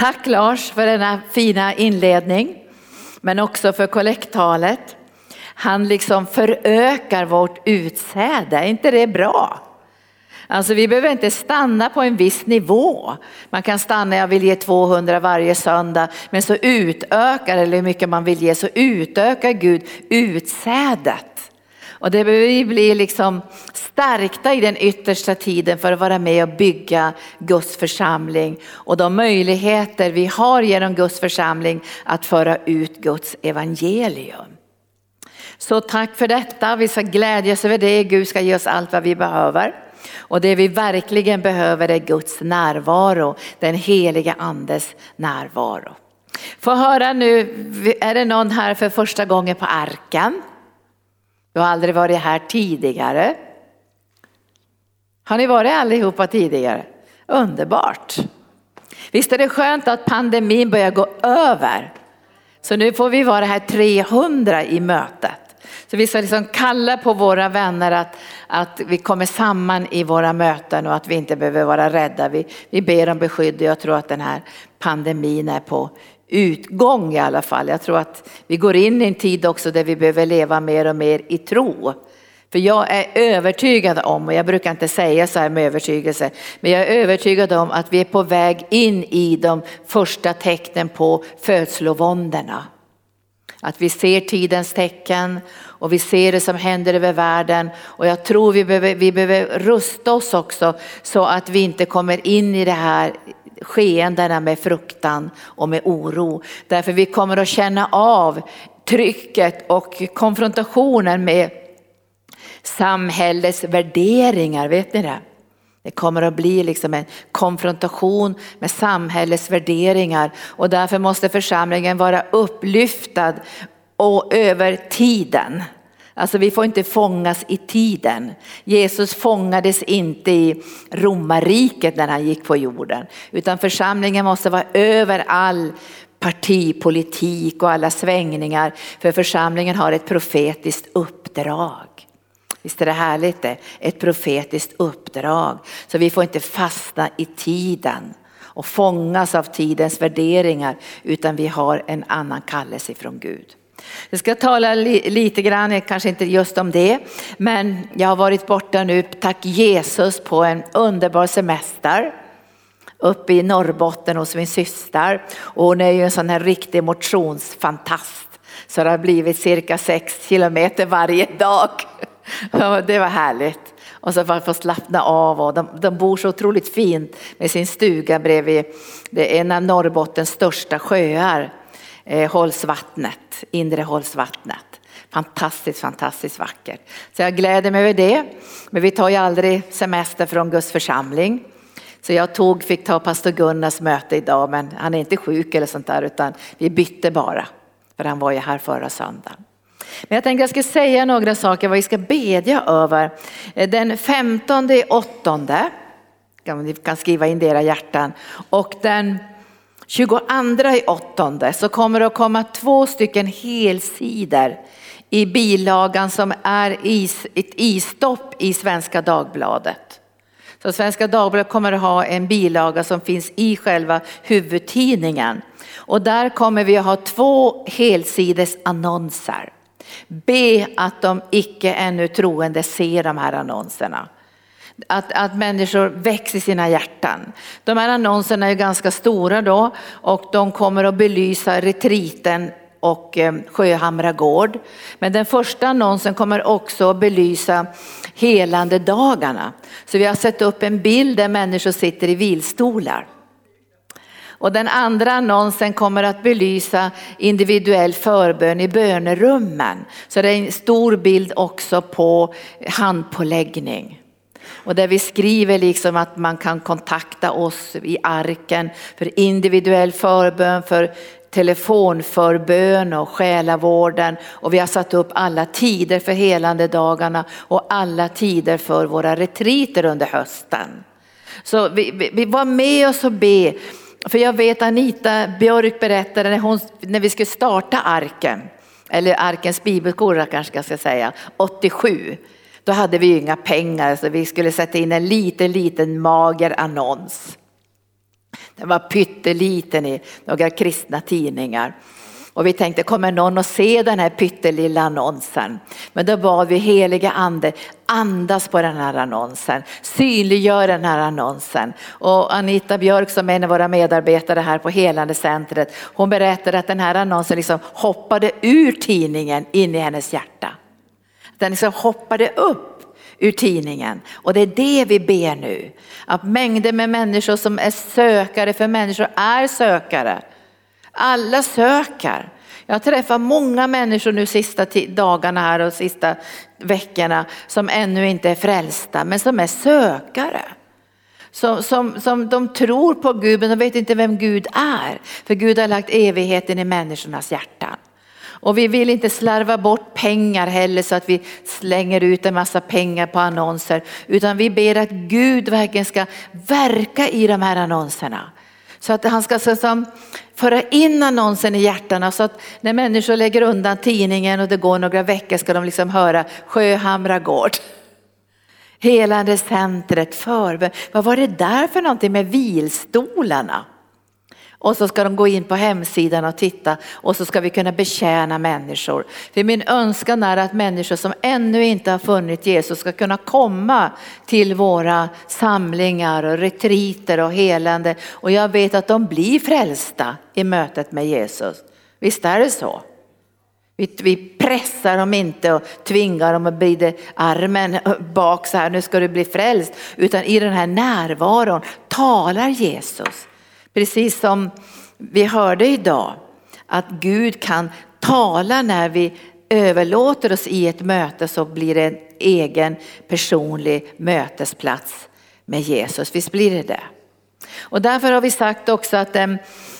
Tack Lars för denna fina inledning, men också för kollekttalet. Han liksom förökar vårt utsäde, är inte det bra? Alltså vi behöver inte stanna på en viss nivå. Man kan stanna, jag vill ge 200 varje söndag, men så utökar, eller hur mycket man vill ge, så utökar Gud utsädet. Och det behöver vi bli liksom stärkta i den yttersta tiden för att vara med och bygga Guds församling och de möjligheter vi har genom Guds församling att föra ut Guds evangelium. Så tack för detta, vi ska glädjas över det, Gud ska ge oss allt vad vi behöver. Och det vi verkligen behöver är Guds närvaro, den heliga andes närvaro. Få höra nu, är det någon här för första gången på arken? Du har aldrig varit här tidigare. Har ni varit allihopa tidigare? Underbart. Visst är det skönt att pandemin börjar gå över. Så nu får vi vara här 300 i mötet. Så vi ska liksom kalla på våra vänner att, att vi kommer samman i våra möten och att vi inte behöver vara rädda. Vi, vi ber om beskydd och jag tror att den här pandemin är på utgång i alla fall. Jag tror att vi går in i en tid också där vi behöver leva mer och mer i tro. För jag är övertygad om, och jag brukar inte säga så här med övertygelse, men jag är övertygad om att vi är på väg in i de första tecknen på födslovåndorna. Att vi ser tidens tecken och vi ser det som händer över världen och jag tror vi behöver, vi behöver rusta oss också så att vi inte kommer in i det här skeendena med fruktan och med oro. Därför vi kommer att känna av trycket och konfrontationen med samhällets värderingar, vet ni det? Det kommer att bli liksom en konfrontation med samhällets värderingar och därför måste församlingen vara upplyftad och över tiden. Alltså vi får inte fångas i tiden. Jesus fångades inte i romarriket när han gick på jorden, utan församlingen måste vara över all partipolitik och alla svängningar, för församlingen har ett profetiskt uppdrag. Visst är det härligt det? Ett profetiskt uppdrag. Så vi får inte fastna i tiden och fångas av tidens värderingar, utan vi har en annan kallelse från Gud. Jag ska tala lite grann, kanske inte just om det, men jag har varit borta nu, tack Jesus, på en underbar semester uppe i Norrbotten hos min syster. Och hon är ju en sån här riktig motionsfantast. Så det har blivit cirka sex kilometer varje dag. Det var härligt. Och så för få slappna av och de, de bor så otroligt fint med sin stuga bredvid det är en av Norrbottens största sjöar eh, Hållsvattnet, inre Hållsvattnet. Fantastiskt, fantastiskt vackert. Så jag gläder mig över det. Men vi tar ju aldrig semester från Guds församling. Så jag tog, fick ta pastor Gunnars möte idag, men han är inte sjuk eller sånt där, utan vi bytte bara. För han var ju här förra söndagen. Men jag tänkte jag ska säga några saker vad vi ska bedja över. Eh, den 15 åttonde, ni kan skriva in det i era hjärtan, och den 22 i åttonde så kommer det att komma två stycken helsidor i bilagan som är is, ett istopp i Svenska Dagbladet. Så Svenska Dagbladet kommer att ha en bilaga som finns i själva huvudtidningen. Och där kommer vi att ha två helsides annonser. Be att de icke ännu troende ser de här annonserna. Att, att människor väcks i sina hjärtan. De här annonserna är ganska stora då och de kommer att belysa retriten och eh, Sjöhamra gård. Men den första annonsen kommer också att belysa helande dagarna. Så vi har sett upp en bild där människor sitter i vilstolar. Och den andra annonsen kommer att belysa individuell förbön i bönerummen. Så det är en stor bild också på handpåläggning. Och där vi skriver liksom att man kan kontakta oss i arken för individuell förbön, för telefonförbön och själavården och vi har satt upp alla tider för helande dagarna och alla tider för våra retriter under hösten. Så vi, vi, vi var med oss och be, för jag vet Anita Björk berättade när, hon, när vi skulle starta arken, eller arkens bibelskola kanske jag ska säga, 87. Då hade vi inga pengar så vi skulle sätta in en liten, liten mager annons. Den var pytteliten i några kristna tidningar. Och vi tänkte, kommer någon att se den här pyttelilla annonsen? Men då bad vi heliga ande, andas på den här annonsen, synliggör den här annonsen. Och Anita Björk som är en av våra medarbetare här på Helande centret, hon berättade att den här annonsen liksom hoppade ur tidningen in i hennes hjärta. Den liksom hoppade upp ur tidningen. Och det är det vi ber nu. Att mängder med människor som är sökare, för människor är sökare. Alla söker. Jag träffar många människor nu sista dagarna här och sista veckorna som ännu inte är frälsta men som är sökare. Som, som, som de tror på Gud men de vet inte vem Gud är. För Gud har lagt evigheten i människornas hjärtan. Och vi vill inte slarva bort pengar heller så att vi slänger ut en massa pengar på annonser. Utan vi ber att Gud verkligen ska verka i de här annonserna. Så att han ska så som, föra in annonsen i hjärtana så att när människor lägger undan tidningen och det går några veckor ska de liksom höra Sjöhamra gård. Helande centret, förbön. Vad var det där för någonting med vilstolarna? Och så ska de gå in på hemsidan och titta och så ska vi kunna betjäna människor. För min önskan är att människor som ännu inte har funnit Jesus ska kunna komma till våra samlingar och retriter och helande. Och jag vet att de blir frälsta i mötet med Jesus. Visst är det så? Vi, pressar dem inte och tvingar dem att vrida armen bak så här, nu ska du bli frälst. Utan i den här närvaron talar Jesus. Precis som vi hörde idag att Gud kan tala när vi överlåter oss i ett möte så blir det en egen personlig mötesplats med Jesus. Visst blir det det? Och därför har vi sagt också att den,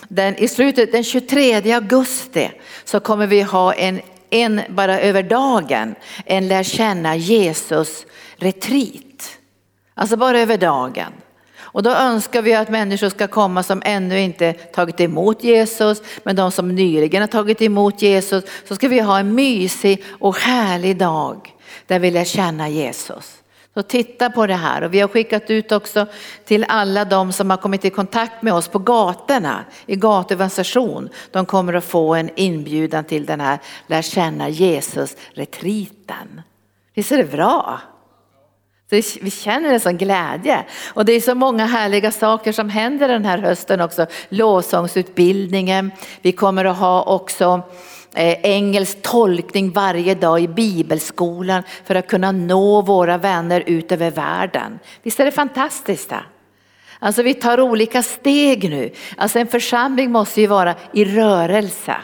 den, i slutet, den 23 augusti så kommer vi ha en, en bara över dagen, en lär känna Jesus retreat. Alltså bara över dagen. Och då önskar vi att människor ska komma som ännu inte tagit emot Jesus, men de som nyligen har tagit emot Jesus, så ska vi ha en mysig och härlig dag där vi lär känna Jesus. Så titta på det här och vi har skickat ut också till alla de som har kommit i kontakt med oss på gatorna i gatuorganisation. De kommer att få en inbjudan till den här lär känna Jesus-retriten. Visst är det bra? Vi känner en sån glädje. Och det är så många härliga saker som händer den här hösten också. Lovsångsutbildningen, vi kommer att ha också eh, engelsk tolkning varje dag i bibelskolan för att kunna nå våra vänner ut över världen. Visst är det fantastiskt? Det? Alltså vi tar olika steg nu. Alltså en församling måste ju vara i rörelse.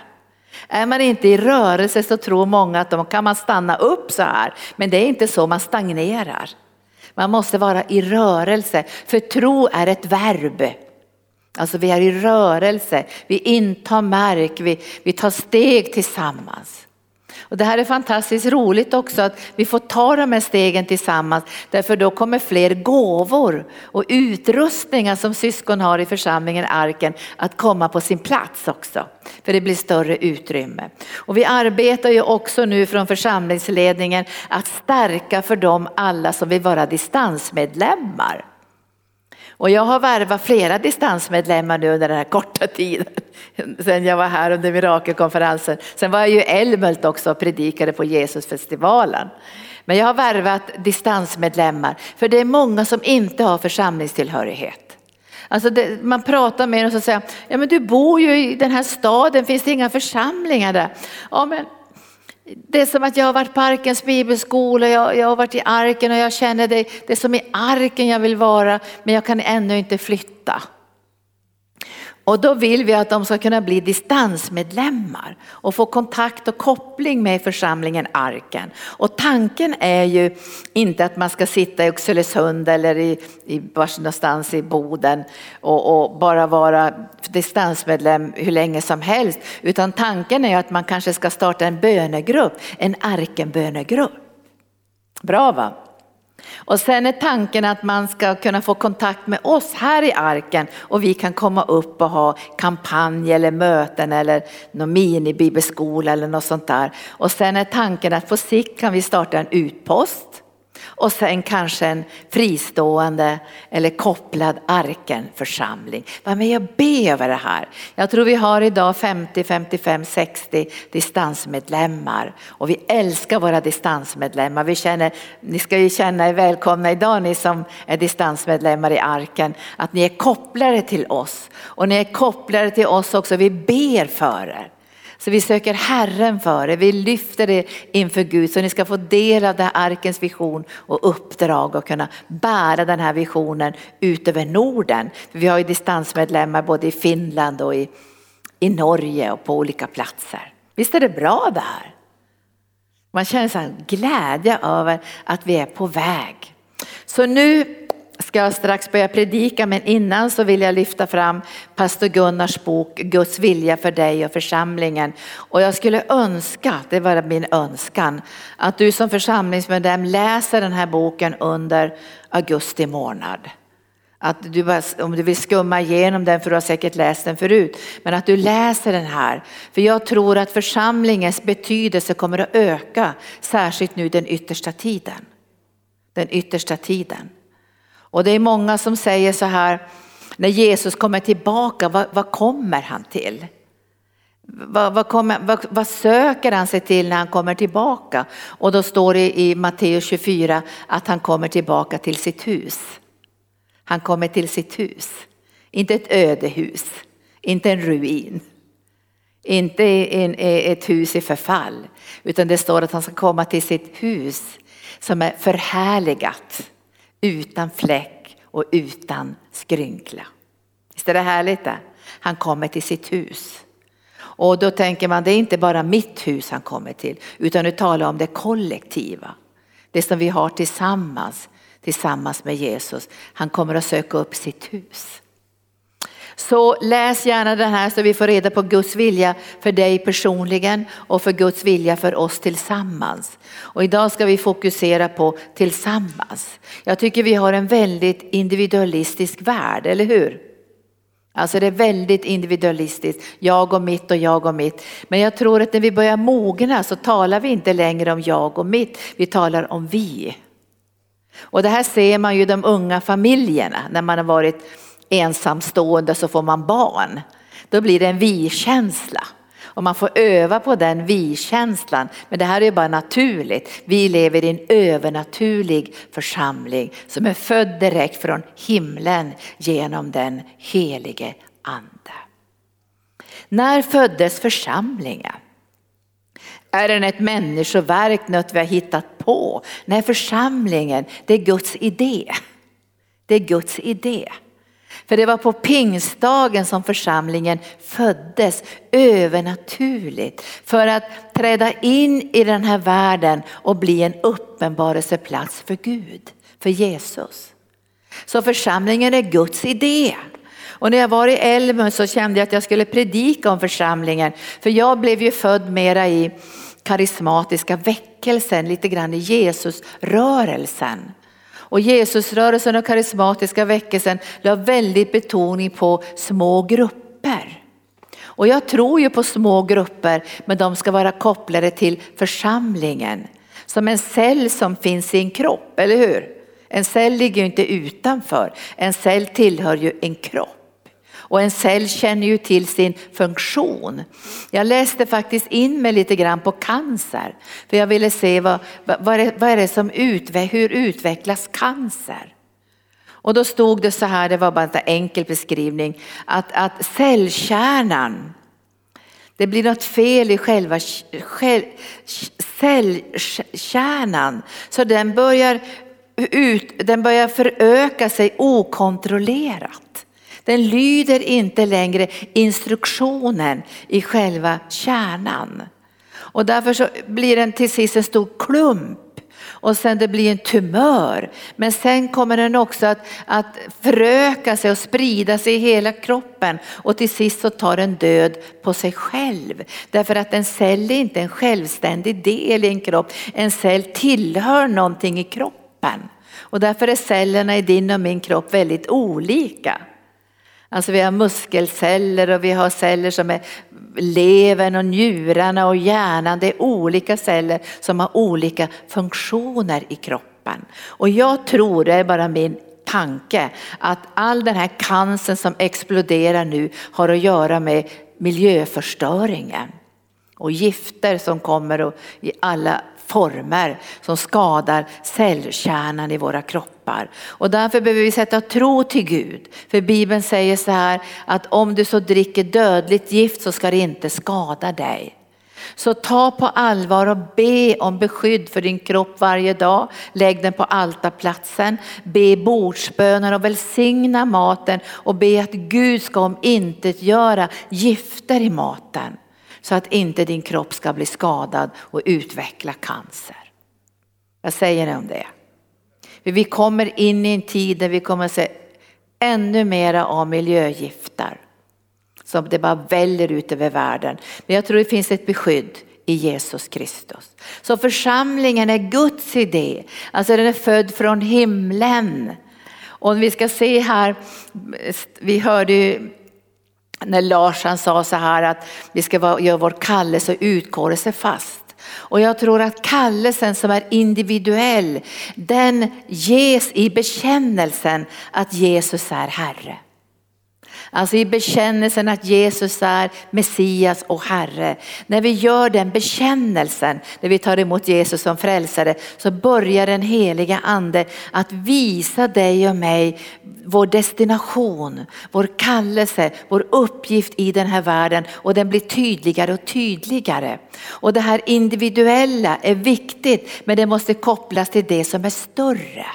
Är man inte i rörelse så tror många att då kan man stanna upp så här. Men det är inte så man stagnerar. Man måste vara i rörelse, för tro är ett verb. Alltså vi är i rörelse, vi intar mark, vi, vi tar steg tillsammans. Och det här är fantastiskt roligt också att vi får ta de här stegen tillsammans därför då kommer fler gåvor och utrustningar som syskon har i församlingen Arken att komma på sin plats också. För det blir större utrymme. Och vi arbetar ju också nu från församlingsledningen att stärka för dem alla som vill vara distansmedlemmar. Och jag har värvat flera distansmedlemmar nu under den här korta tiden. Sen jag var här under mirakelkonferensen. Sen var jag ju i Älmhult också och predikade på Jesusfestivalen. Men jag har värvat distansmedlemmar för det är många som inte har församlingstillhörighet. Alltså det, man pratar med dem och så säger ja men du bor ju i den här staden, finns det inga församlingar där? Ja men det är som att jag har varit på Arkens bibelskola, jag, jag har varit i Arken och jag känner det, det är som i Arken jag vill vara men jag kan ännu inte flytta. Och då vill vi att de ska kunna bli distansmedlemmar och få kontakt och koppling med församlingen Arken. Och tanken är ju inte att man ska sitta i Oxelösund eller i, i någonstans i Boden och, och, bara vara distansmedlem hur länge som helst. Utan tanken är att man kanske ska starta en bönegrupp, en Arkenbönegrupp. Bra va? Och sen är tanken att man ska kunna få kontakt med oss här i arken och vi kan komma upp och ha kampanj eller möten eller någon minibibelskola eller något sånt där. Och sen är tanken att på sikt kan vi starta en utpost och sen kanske en fristående eller kopplad arken församling. Var med och be över det här. Jag tror vi har idag 50, 55, 60 distansmedlemmar och vi älskar våra distansmedlemmar. Vi känner, ni ska ju känna er välkomna idag ni som är distansmedlemmar i arken, att ni är kopplade till oss och ni är kopplade till oss också. Vi ber för er. Så vi söker Herren för det, vi lyfter det inför Gud så ni ska få del av det här arkens vision och uppdrag och kunna bära den här visionen ut över Norden. För vi har ju distansmedlemmar både i Finland och i, i Norge och på olika platser. Visst är det bra det här? Man känner en glädje över att vi är på väg. Så nu ska jag strax börja predika men innan så vill jag lyfta fram pastor Gunnars bok Guds vilja för dig och församlingen. Och jag skulle önska, det var min önskan, att du som församlingsmedlem läser den här boken under augusti månad. Att du bara, om du vill skumma igenom den, för du har säkert läst den förut, men att du läser den här. För jag tror att församlingens betydelse kommer att öka, särskilt nu den yttersta tiden. Den yttersta tiden. Och det är många som säger så här, när Jesus kommer tillbaka, vad, vad kommer han till? Vad, vad, kommer, vad, vad, söker han sig till när han kommer tillbaka? Och då står det i Matteus 24 att han kommer tillbaka till sitt hus. Han kommer till sitt hus, inte ett ödehus, inte en ruin, inte en, eh, ett hus i förfall, utan det står att han ska komma till sitt hus som är förhärligat utan fläck och utan skrynkla. Visst är det härligt det? Han kommer till sitt hus. Och då tänker man, det är inte bara mitt hus han kommer till, utan nu talar om det kollektiva. Det som vi har tillsammans, tillsammans med Jesus. Han kommer att söka upp sitt hus. Så läs gärna den här så vi får reda på Guds vilja för dig personligen och för Guds vilja för oss tillsammans. Och idag ska vi fokusera på tillsammans. Jag tycker vi har en väldigt individualistisk värld, eller hur? Alltså det är väldigt individualistiskt, jag och mitt och jag och mitt. Men jag tror att när vi börjar mogna så talar vi inte längre om jag och mitt, vi talar om vi. Och det här ser man ju i de unga familjerna när man har varit ensamstående så får man barn. Då blir det en vi-känsla. Och man får öva på den vi-känslan. Men det här är bara naturligt. Vi lever i en övernaturlig församling som är född direkt från himlen genom den helige ande. När föddes församlingen? Är den ett människoverk, något vi har hittat på? Nej, församlingen, det är Guds idé. Det är Guds idé. För det var på pingstdagen som församlingen föddes övernaturligt för att träda in i den här världen och bli en uppenbarelseplats för Gud, för Jesus. Så församlingen är Guds idé. Och när jag var i Älmhult så kände jag att jag skulle predika om församlingen. För jag blev ju född mera i karismatiska väckelsen, lite grann i Jesusrörelsen. Och Jesusrörelsen och karismatiska väckelsen la väldigt betoning på små grupper. Och jag tror ju på små grupper men de ska vara kopplade till församlingen. Som en cell som finns i en kropp, eller hur? En cell ligger ju inte utanför, en cell tillhör ju en kropp. Och en cell känner ju till sin funktion. Jag läste faktiskt in mig lite grann på cancer. För jag ville se vad, vad, är, vad är det som utve, hur utvecklas cancer? Och då stod det så här, det var bara en enkel beskrivning, att, att cellkärnan, det blir något fel i själva cellkärnan så den börjar, ut, den börjar föröka sig okontrollerat. Den lyder inte längre instruktionen i själva kärnan. Och därför så blir den till sist en stor klump och sen det blir en tumör. Men sen kommer den också att, att föröka sig och sprida sig i hela kroppen och till sist så tar den död på sig själv. Därför att en cell är inte en självständig del i en kropp. En cell tillhör någonting i kroppen. Och därför är cellerna i din och min kropp väldigt olika. Alltså vi har muskelceller och vi har celler som är levern och njurarna och hjärnan. Det är olika celler som har olika funktioner i kroppen. Och jag tror, det är bara min tanke, att all den här cancern som exploderar nu har att göra med miljöförstöringen och gifter som kommer och i alla former som skadar cellkärnan i våra kroppar. Och därför behöver vi sätta tro till Gud. För Bibeln säger så här att om du så dricker dödligt gift så ska det inte skada dig. Så ta på allvar och be om beskydd för din kropp varje dag. Lägg den på altarplatsen. Be bordsböner och välsigna maten och be att Gud ska omintetgöra gifter i maten så att inte din kropp ska bli skadad och utveckla cancer. Vad säger ni om det? Vi kommer in i en tid där vi kommer se ännu mera av miljögifter som det bara väller ut över världen. Men jag tror det finns ett beskydd i Jesus Kristus. Så församlingen är Guds idé, alltså den är född från himlen. Och vi ska se här, vi hörde ju när Lars han sa så här att vi ska göra vår kallelse och utkårelse fast. Och jag tror att kallelsen som är individuell, den ges i bekännelsen att Jesus är Herre. Alltså i bekännelsen att Jesus är Messias och Herre. När vi gör den bekännelsen, när vi tar emot Jesus som frälsare, så börjar den heliga ande att visa dig och mig vår destination, vår kallelse, vår uppgift i den här världen och den blir tydligare och tydligare. Och det här individuella är viktigt men det måste kopplas till det som är större.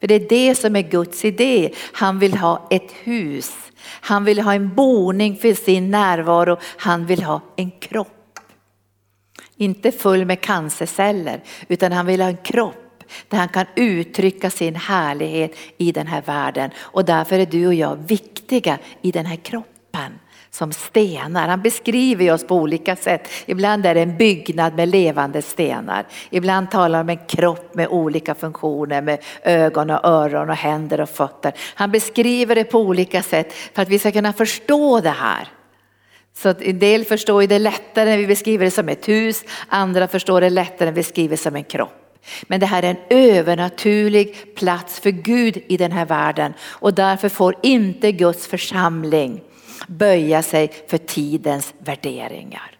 För det är det som är Guds idé. Han vill ha ett hus han vill ha en boning för sin närvaro. Han vill ha en kropp. Inte full med cancerceller utan han vill ha en kropp där han kan uttrycka sin härlighet i den här världen. Och därför är du och jag viktiga i den här kroppen som stenar. Han beskriver oss på olika sätt. Ibland är det en byggnad med levande stenar. Ibland talar han om en kropp med olika funktioner med ögon och öron och händer och fötter. Han beskriver det på olika sätt för att vi ska kunna förstå det här. Så att en del förstår det lättare när vi beskriver det som ett hus, andra förstår det lättare när vi beskriver det som en kropp. Men det här är en övernaturlig plats för Gud i den här världen och därför får inte Guds församling böja sig för tidens värderingar.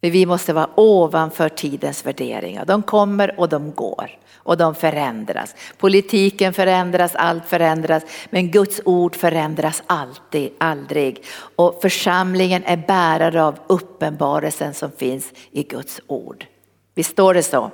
För vi måste vara ovanför tidens värderingar. De kommer och de går och de förändras. Politiken förändras, allt förändras, men Guds ord förändras alltid, aldrig. Och församlingen är bärare av uppenbarelsen som finns i Guds ord. Visst står det så?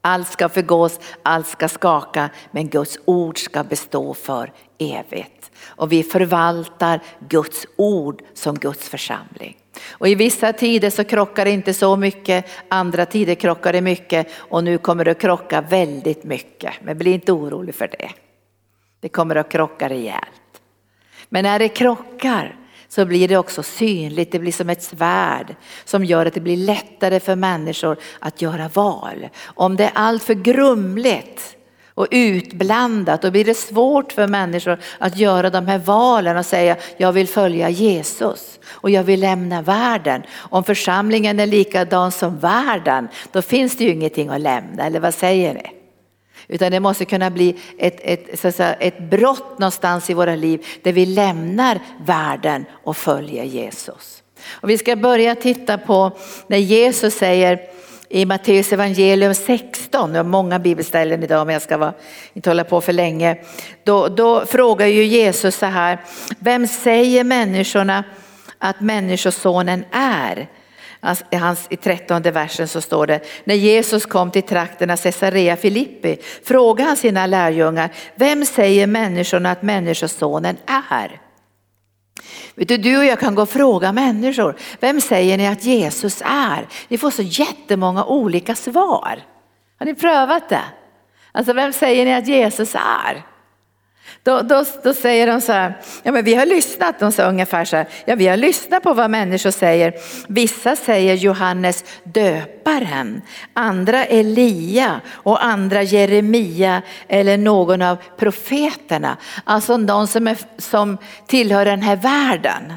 Allt ska förgås, allt ska skaka, men Guds ord ska bestå för evigt. Och vi förvaltar Guds ord som Guds församling. Och i vissa tider så krockar det inte så mycket, andra tider krockar det mycket och nu kommer det att krocka väldigt mycket. Men bli inte orolig för det. Det kommer att krocka rejält. Men när det krockar så blir det också synligt, det blir som ett svärd som gör att det blir lättare för människor att göra val. Om det är alltför grumligt och utblandat då blir det svårt för människor att göra de här valen och säga jag vill följa Jesus och jag vill lämna världen. Om församlingen är likadan som världen då finns det ju ingenting att lämna eller vad säger ni? Utan det måste kunna bli ett, ett, så att säga, ett brott någonstans i våra liv där vi lämnar världen och följer Jesus. Och vi ska börja titta på när Jesus säger i Matteus evangelium 16, jag har många bibelställen idag men jag ska vara, inte hålla på för länge. Då, då frågar ju Jesus så här, vem säger människorna att människosonen är? Alltså, I, hans, I trettonde versen så står det, när Jesus kom till trakterna Caesarea Filippi frågade han sina lärjungar, vem säger människorna att människosonen är? Vet du, du och jag kan gå och fråga människor, vem säger ni att Jesus är? Ni får så jättemånga olika svar. Har ni prövat det? Alltså vem säger ni att Jesus är? Då, då, då, säger de så här, ja men vi har lyssnat, de sa ungefär så här, ja vi har lyssnat på vad människor säger. Vissa säger Johannes döparen, andra Elia och andra Jeremia eller någon av profeterna. Alltså någon som, är, som tillhör den här världen.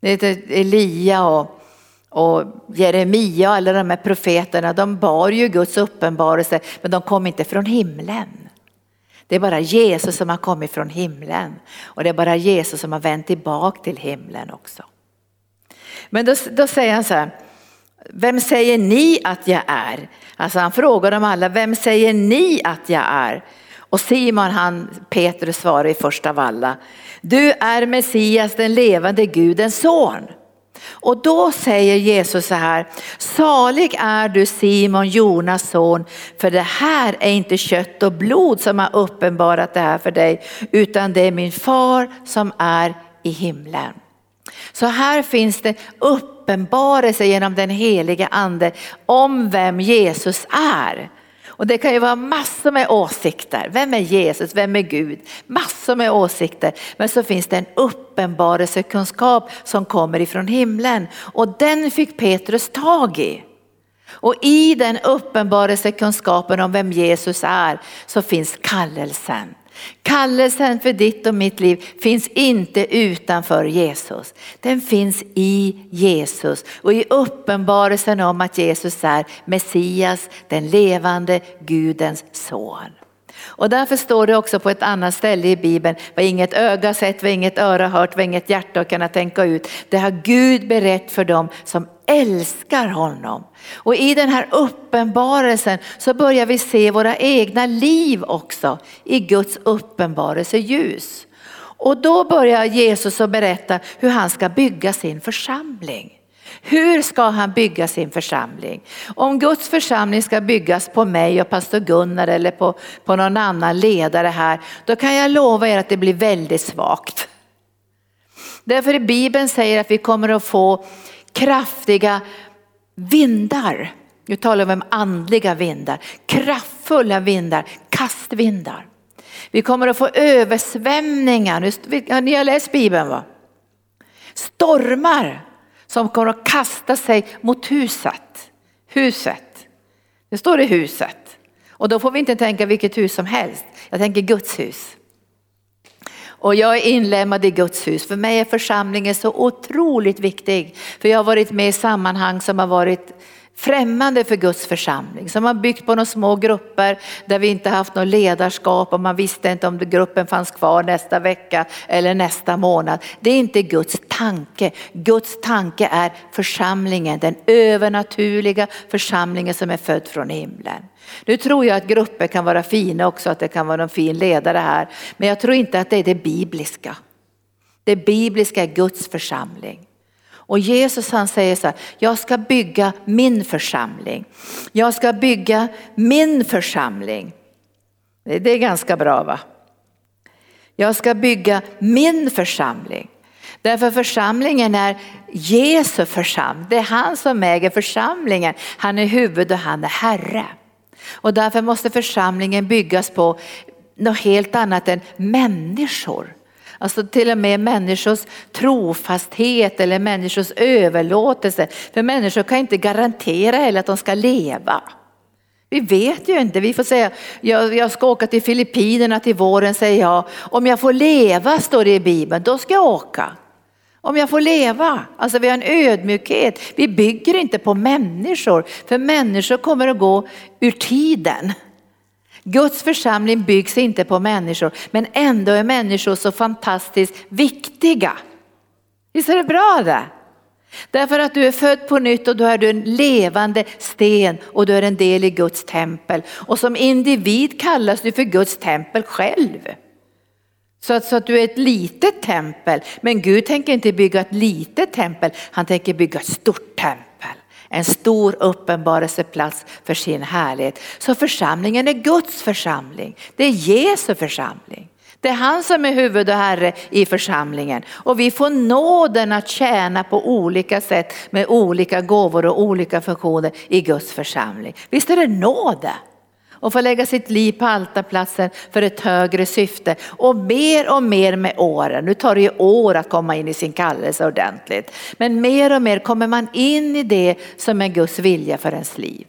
Det är Elia och Och Jeremia och alla de här profeterna, de bar ju Guds uppenbarelse, men de kom inte från himlen. Det är bara Jesus som har kommit från himlen och det är bara Jesus som har vänt tillbaka till himlen också. Men då, då säger han så här, vem säger ni att jag är? Alltså han frågar dem alla, vem säger ni att jag är? Och Simon, han, Petrus svarar i första valla, du är Messias, den levande Gudens son. Och då säger Jesus så här, salig är du Simon, Jonas son, för det här är inte kött och blod som har uppenbarat det här för dig, utan det är min far som är i himlen. Så här finns det uppenbarelse genom den helige ande om vem Jesus är. Och det kan ju vara massor med åsikter. Vem är Jesus? Vem är Gud? Massor med åsikter. Men så finns det en uppenbarelsekunskap som kommer ifrån himlen och den fick Petrus tag i. Och i den uppenbarelsekunskapen om vem Jesus är så finns kallelsen. Kallelsen för ditt och mitt liv finns inte utanför Jesus. Den finns i Jesus och i uppenbarelsen om att Jesus är Messias, den levande Gudens son. Och därför står det också på ett annat ställe i Bibeln, vad inget öga sett, vad inget öra hört, vad inget hjärta kunnat tänka ut. Det har Gud berett för dem som älskar honom. Och i den här uppenbarelsen så börjar vi se våra egna liv också i Guds uppenbarelseljus. Och då börjar Jesus att berätta hur han ska bygga sin församling. Hur ska han bygga sin församling? Om Guds församling ska byggas på mig och pastor Gunnar eller på, på någon annan ledare här, då kan jag lova er att det blir väldigt svagt. Därför i Bibeln säger att vi kommer att få kraftiga vindar. Nu talar vi om andliga vindar, kraftfulla vindar, kastvindar. Vi kommer att få översvämningar, ni har läst Bibeln va? Stormar som kommer att kasta sig mot huset. Huset. Det står i huset. Och då får vi inte tänka vilket hus som helst. Jag tänker Guds hus. Och jag är inlämnad i Guds hus. För mig är församlingen så otroligt viktig. För jag har varit med i sammanhang som har varit främmande för Guds församling. Som har byggt på några små grupper där vi inte haft något ledarskap och man visste inte om gruppen fanns kvar nästa vecka eller nästa månad. Det är inte Guds tanke. Guds tanke är församlingen, den övernaturliga församlingen som är född från himlen. Nu tror jag att grupper kan vara fina också, att det kan vara någon fin ledare här. Men jag tror inte att det är det bibliska. Det bibliska är Guds församling. Och Jesus han säger så här, jag ska bygga min församling. Jag ska bygga min församling. Det är ganska bra va? Jag ska bygga min församling. Därför församlingen är Jesu församling. Det är han som äger församlingen. Han är huvud och han är herre. Och därför måste församlingen byggas på något helt annat än människor. Alltså till och med människors trofasthet eller människors överlåtelse. För människor kan inte garantera heller att de ska leva. Vi vet ju inte, vi får säga, jag, jag ska åka till Filippinerna till våren säger jag. Om jag får leva står det i Bibeln, då ska jag åka. Om jag får leva, alltså vi har en ödmjukhet. Vi bygger inte på människor, för människor kommer att gå ur tiden. Guds församling byggs inte på människor, men ändå är människor så fantastiskt viktiga. Visst är det bra det? Därför att du är född på nytt och då är du en levande sten och du är en del i Guds tempel. Och som individ kallas du för Guds tempel själv. Så att, så att du är ett litet tempel, men Gud tänker inte bygga ett litet tempel, han tänker bygga ett stort tempel. En stor uppenbarelseplats för sin härlighet. Så församlingen är Guds församling. Det är Jesu församling. Det är han som är huvud och herre i församlingen. Och vi får nåden att tjäna på olika sätt med olika gåvor och olika funktioner i Guds församling. Visst är det nåde? Och får lägga sitt liv på altarplatsen för ett högre syfte. Och mer och mer med åren, nu tar det ju år att komma in i sin kallelse ordentligt, men mer och mer kommer man in i det som är Guds vilja för ens liv.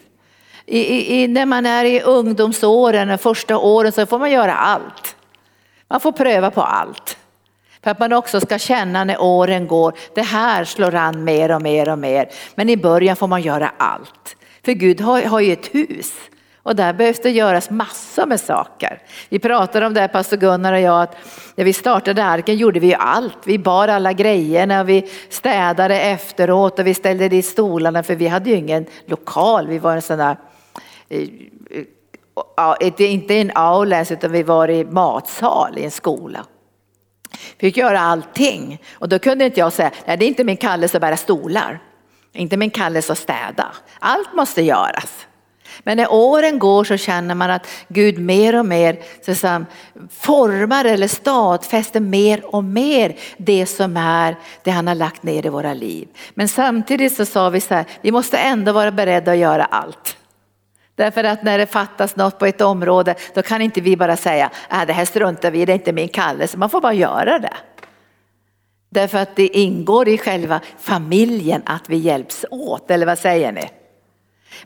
I, i, när man är i ungdomsåren, de första åren så får man göra allt. Man får pröva på allt. För att man också ska känna när åren går, det här slår an mer och mer och mer. Men i början får man göra allt. För Gud har, har ju ett hus och där behövs det göras massor med saker. Vi pratade om det här, pastor Gunnar och jag, att när vi startade arken gjorde vi ju allt. Vi bar alla grejerna, vi städade efteråt och vi ställde dit stolarna för vi hade ju ingen lokal. Vi var en sån där, eh, eh, inte en aula utan vi var i matsal i en skola. Vi fick göra allting och då kunde inte jag säga, nej det är inte min kallelse att bära stolar. Inte min kallelse att städa. Allt måste göras. Men när åren går så känner man att Gud mer och mer så formar eller stadfäster mer och mer det som är det han har lagt ner i våra liv. Men samtidigt så sa vi så här, vi måste ändå vara beredda att göra allt. Därför att när det fattas något på ett område då kan inte vi bara säga, äh, det här struntar vi det är inte min kallelse. Man får bara göra det. Därför att det ingår i själva familjen att vi hjälps åt, eller vad säger ni?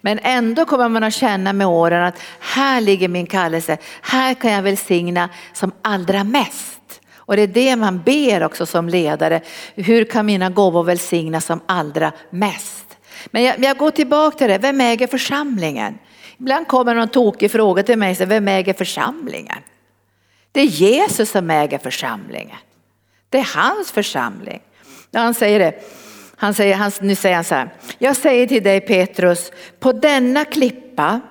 Men ändå kommer man att känna med åren att här ligger min kallelse, här kan jag välsigna som allra mest. Och det är det man ber också som ledare, hur kan mina gåvor välsigna som allra mest? Men jag, jag går tillbaka till det, vem äger församlingen? Ibland kommer någon tokig fråga till mig, vem äger församlingen? Det är Jesus som äger församlingen. Det är hans församling. Han säger det, han säger, han, nu säger han så här, jag säger till dig Petrus, på denna klippa,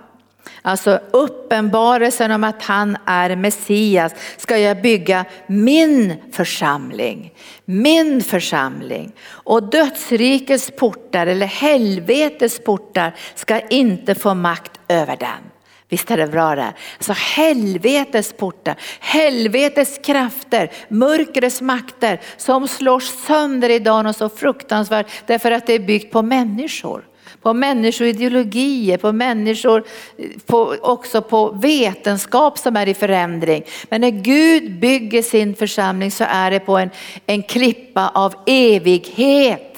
alltså uppenbarelsen om att han är Messias, ska jag bygga min församling. Min församling. Och dödsrikets portar eller helvetets portar ska inte få makt över den. Visst är det bra det? Alltså, så helvetets portar, helvetets krafter, mörkrets makter som slås sönder idag något så fruktansvärt därför att det är byggt på människor. På människoideologier, på människor, eh, på, också på vetenskap som är i förändring. Men när Gud bygger sin församling så är det på en, en klippa av evighet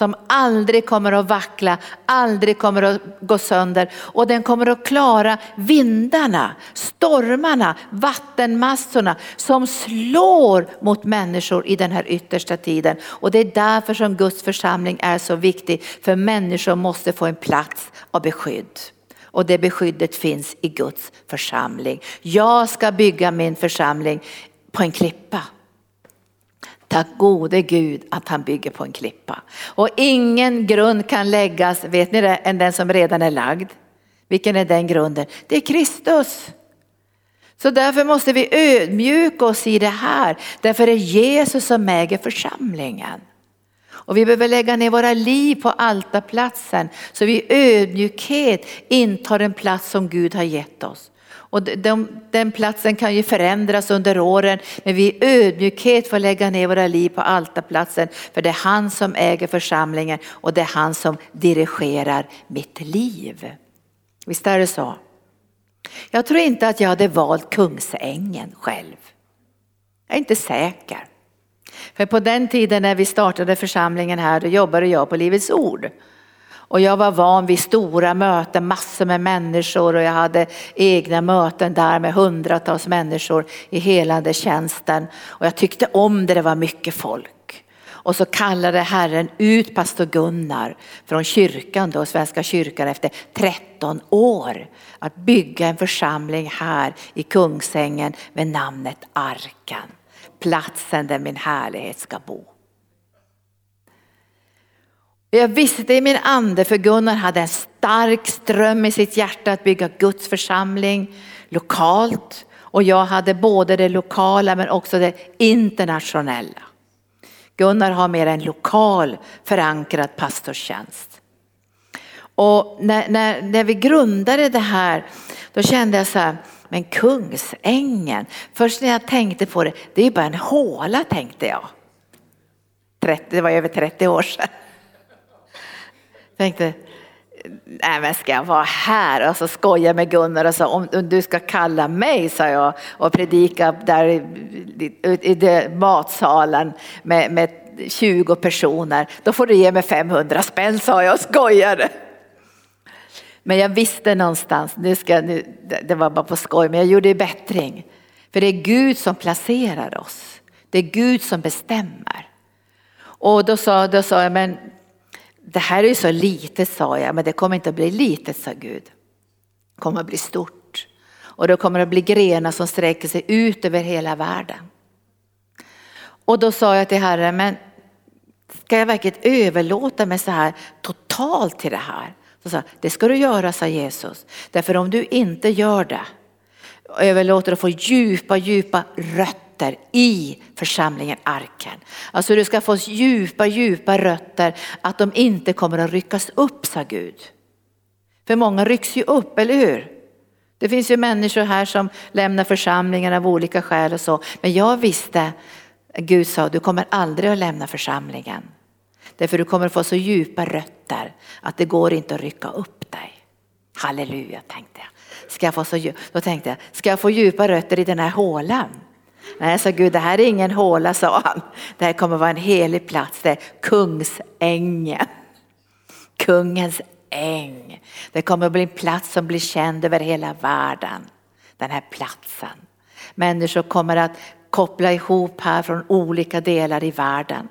som aldrig kommer att vackla, aldrig kommer att gå sönder och den kommer att klara vindarna, stormarna, vattenmassorna som slår mot människor i den här yttersta tiden. Och det är därför som Guds församling är så viktig, för människor måste få en plats av beskydd. Och det beskyddet finns i Guds församling. Jag ska bygga min församling på en klippa. Tack gode Gud att han bygger på en klippa. Och ingen grund kan läggas, vet ni det, än den som redan är lagd. Vilken är den grunden? Det är Kristus. Så därför måste vi ödmjuka oss i det här. Därför är det Jesus som äger församlingen. Och vi behöver lägga ner våra liv på altarplatsen så vi i ödmjukhet intar den plats som Gud har gett oss. Och de, den platsen kan ju förändras under åren men vi i ödmjukhet får lägga ner våra liv på altarplatsen för det är han som äger församlingen och det är han som dirigerar mitt liv. Visst är det så? Jag tror inte att jag hade valt Kungsängen själv. Jag är inte säker. För på den tiden när vi startade församlingen här då jobbade jag på Livets Ord. Och jag var van vid stora möten, massor med människor och jag hade egna möten där med hundratals människor i hela den tjänsten. Och jag tyckte om det, det var mycket folk. Och så kallade Herren ut pastor Gunnar från kyrkan då, Svenska kyrkan efter 13 år att bygga en församling här i Kungsängen med namnet Arkan. Platsen där min härlighet ska bo. Jag visste i min ande, för Gunnar hade en stark ström i sitt hjärta att bygga Guds församling lokalt. Och jag hade både det lokala men också det internationella. Gunnar har mer en lokal förankrad pastorstjänst. Och när, när, när vi grundade det här, då kände jag så här, men Kungsängen, först när jag tänkte på det, det är ju bara en håla tänkte jag. 30, det var över 30 år sedan tänkte, nej men ska jag vara här? Och så skojade med Gunnar och sa, om du ska kalla mig, sa jag, och predika där i, i, i matsalen med, med 20 personer, då får du ge mig 500 spänn, sa jag och skojade. Men jag visste någonstans, nu ska, nu, det var bara på skoj, men jag gjorde bättring. För det är Gud som placerar oss. Det är Gud som bestämmer. Och då sa, då sa jag, men det här är ju så litet sa jag, men det kommer inte att bli litet sa Gud. Det kommer att bli stort. Och det kommer att bli grenar som sträcker sig ut över hela världen. Och då sa jag till Herren, men ska jag verkligen överlåta mig så här totalt till det här? Så sa, det ska du göra, sa Jesus. Därför om du inte gör det, överlåter att få djupa, djupa rötter i församlingen Arken. Alltså du ska få djupa, djupa rötter att de inte kommer att ryckas upp, sa Gud. För många rycks ju upp, eller hur? Det finns ju människor här som lämnar församlingen av olika skäl och så. Men jag visste, Gud sa, du kommer aldrig att lämna församlingen. Därför du kommer att få så djupa rötter att det går inte att rycka upp dig. Halleluja tänkte jag. Ska jag få så, då tänkte jag, ska jag få djupa rötter i den här hålan? Nej, sa Gud, det här är ingen håla, sa han. Det här kommer att vara en helig plats, det är Kungsängen. Kungens äng. Det kommer att bli en plats som blir känd över hela världen. Den här platsen. Människor kommer att koppla ihop här från olika delar i världen.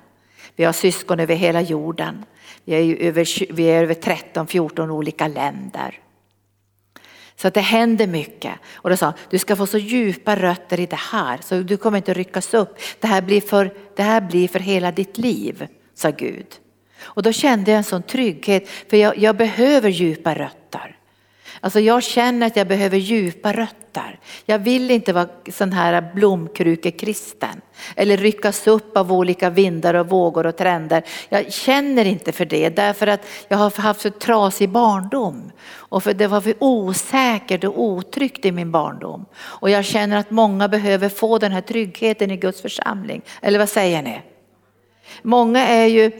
Vi har syskon över hela jorden. Vi är, över, vi är över 13-14 olika länder. Så att det händer mycket. Och då sa du ska få så djupa rötter i det här så du kommer inte ryckas upp. Det här blir för, det här blir för hela ditt liv, sa Gud. Och då kände jag en sån trygghet för jag, jag behöver djupa rötter. Alltså jag känner att jag behöver djupa rötter. Jag vill inte vara sån här blomkrukekristen eller ryckas upp av olika vindar och vågor och trender. Jag känner inte för det därför att jag har haft så trasig barndom och för det var för osäkert och otryggt i min barndom. Och jag känner att många behöver få den här tryggheten i Guds församling. Eller vad säger ni? Många är ju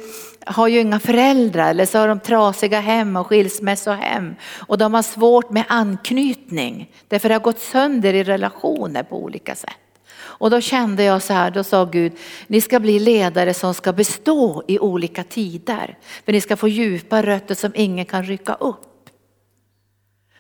har ju inga föräldrar eller så har de trasiga hem och skilsmässohem. Och de har svårt med anknytning. Därför det har gått sönder i relationer på olika sätt. Och då kände jag så här, då sa Gud, ni ska bli ledare som ska bestå i olika tider. För ni ska få djupa rötter som ingen kan rycka upp.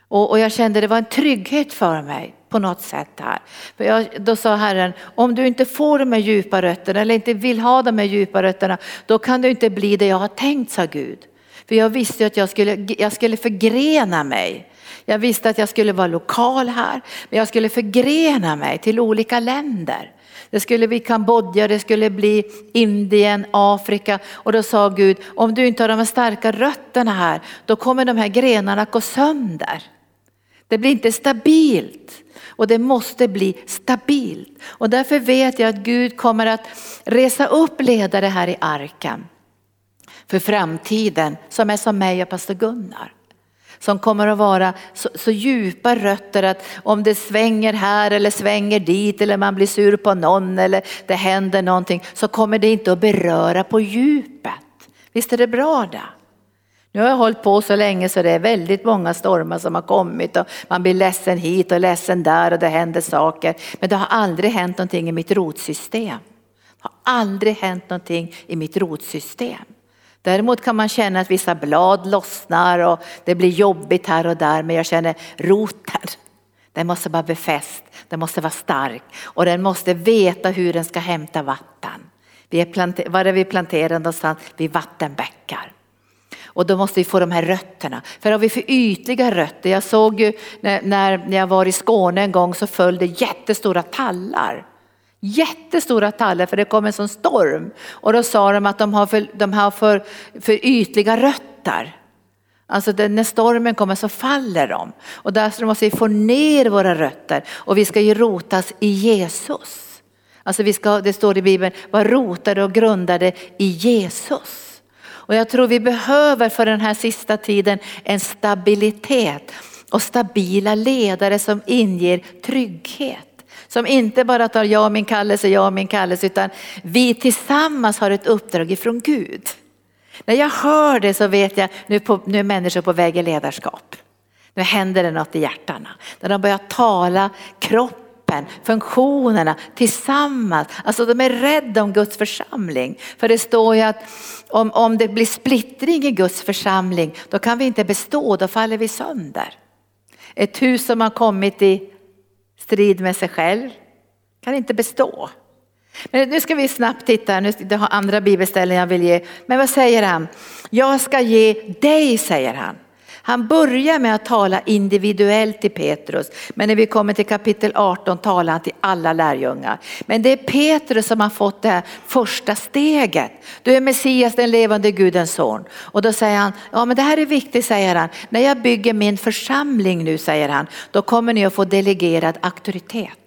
Och, och jag kände det var en trygghet för mig på något sätt här. För jag, då sa Herren, om du inte får de här djupa rötterna eller inte vill ha de här djupa rötterna, då kan du inte bli det jag har tänkt, sa Gud. För jag visste att jag skulle, jag skulle förgrena mig. Jag visste att jag skulle vara lokal här, men jag skulle förgrena mig till olika länder. Det skulle bli Kambodja, det skulle bli Indien, Afrika och då sa Gud, om du inte har de här starka rötterna här, då kommer de här grenarna gå sönder. Det blir inte stabilt och det måste bli stabilt. Och därför vet jag att Gud kommer att resa upp ledare här i arken för framtiden som är som mig och pastor Gunnar. Som kommer att vara så, så, djupa rötter att om det svänger här eller svänger dit eller man blir sur på någon eller det händer någonting så kommer det inte att beröra på djupet. Visst är det bra det? Nu har jag hållit på så länge så det är väldigt många stormar som har kommit och man blir ledsen hit och ledsen där och det händer saker. Men det har aldrig hänt någonting i mitt rotsystem. Det har aldrig hänt någonting i mitt rotsystem. Däremot kan man känna att vissa blad lossnar och det blir jobbigt här och där men jag känner roten. Den måste vara befäst, den måste vara stark och den måste veta hur den ska hämta vatten. Vi är planter- var är vi planterade någonstans? Vid vattenbäckar. Och då måste vi få de här rötterna. För har vi för ytliga rötter, jag såg ju när, när jag var i Skåne en gång så föll det jättestora tallar. Jättestora tallar för det kom en sån storm. Och då sa de att de har för, de har för, för ytliga rötter. Alltså när stormen kommer så faller de. Och därför måste vi få ner våra rötter och vi ska ju rotas i Jesus. Alltså vi ska, det står i Bibeln, vara rotade och grundade i Jesus. Och jag tror vi behöver för den här sista tiden en stabilitet och stabila ledare som inger trygghet. Som inte bara tar jag och min kallelse, jag och min kallelse utan vi tillsammans har ett uppdrag ifrån Gud. När jag hör det så vet jag nu, på, nu är människor på väg i ledarskap. Nu händer det något i hjärtarna. När de börjar tala kropp kroppen, funktionerna tillsammans. Alltså de är rädda om Guds församling. För det står ju att om, om det blir splittring i Guds församling då kan vi inte bestå, då faller vi sönder. Ett hus som har kommit i strid med sig själv kan inte bestå. Men nu ska vi snabbt titta, nu har andra bibelställen jag vill ge. Men vad säger han? Jag ska ge dig, säger han. Han börjar med att tala individuellt till Petrus, men när vi kommer till kapitel 18 talar han till alla lärjungar. Men det är Petrus som har fått det här första steget. Du är Messias, den levande Gudens son. Och då säger han, ja men det här är viktigt säger han. När jag bygger min församling nu säger han, då kommer ni att få delegerad auktoritet.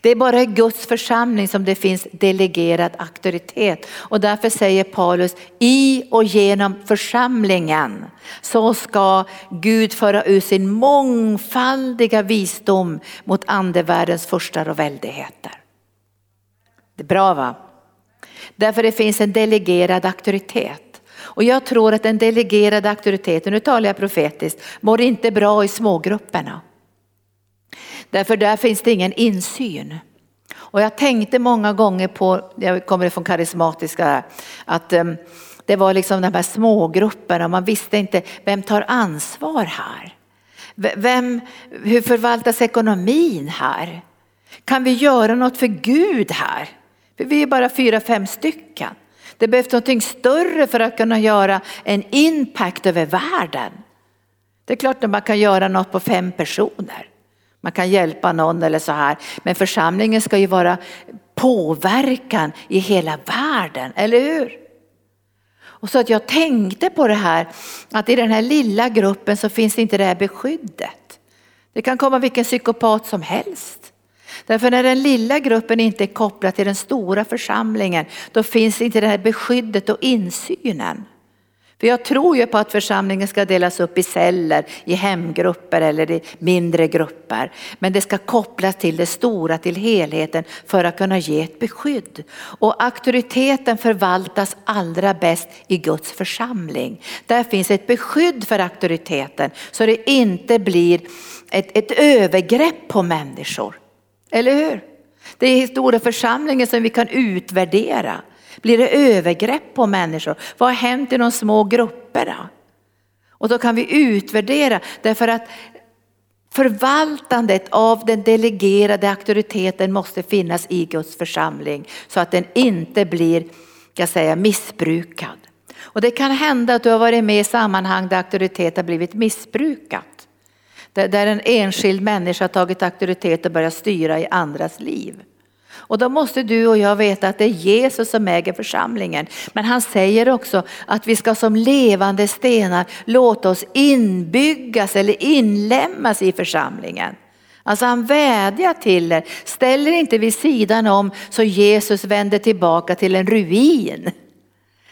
Det är bara i Guds församling som det finns delegerad auktoritet och därför säger Paulus i och genom församlingen så ska Gud föra ut sin mångfaldiga visdom mot andevärldens furstar och väldigheter. Det är bra va? Därför det finns en delegerad auktoritet. Och jag tror att den delegerade auktoriteten, nu talar jag profetiskt, mår inte bra i smågrupperna. Därför där finns det ingen insyn. Och jag tänkte många gånger på, jag kommer från karismatiska, att ehm, det var liksom de här smågrupperna, man visste inte vem tar ansvar här? Vem, hur förvaltas ekonomin här? Kan vi göra något för Gud här? För vi är bara fyra, fem stycken. Det behövs någonting större för att kunna göra en impact över världen. Det är klart att man kan göra något på fem personer. Man kan hjälpa någon eller så här. Men församlingen ska ju vara påverkan i hela världen, eller hur? Och så att jag tänkte på det här att i den här lilla gruppen så finns inte det här beskyddet. Det kan komma vilken psykopat som helst. Därför när den lilla gruppen inte är kopplad till den stora församlingen då finns inte det här beskyddet och insynen. För jag tror ju på att församlingen ska delas upp i celler, i hemgrupper eller i mindre grupper. Men det ska kopplas till det stora, till helheten för att kunna ge ett beskydd. Och auktoriteten förvaltas allra bäst i Guds församling. Där finns ett beskydd för auktoriteten så det inte blir ett, ett övergrepp på människor. Eller hur? Det är i stora församlingen som vi kan utvärdera. Blir det övergrepp på människor? Vad har hänt i de små grupperna? Och då kan vi utvärdera därför att förvaltandet av den delegerade auktoriteten måste finnas i Guds församling så att den inte blir jag säga, missbrukad. Och det kan hända att du har varit med i sammanhang där auktoritet har blivit missbrukat. Där en enskild människa har tagit auktoritet och börjat styra i andras liv. Och då måste du och jag veta att det är Jesus som äger församlingen. Men han säger också att vi ska som levande stenar låta oss inbyggas eller inlämnas i församlingen. Alltså han vädjar till er, ställ er inte vid sidan om så Jesus vänder tillbaka till en ruin.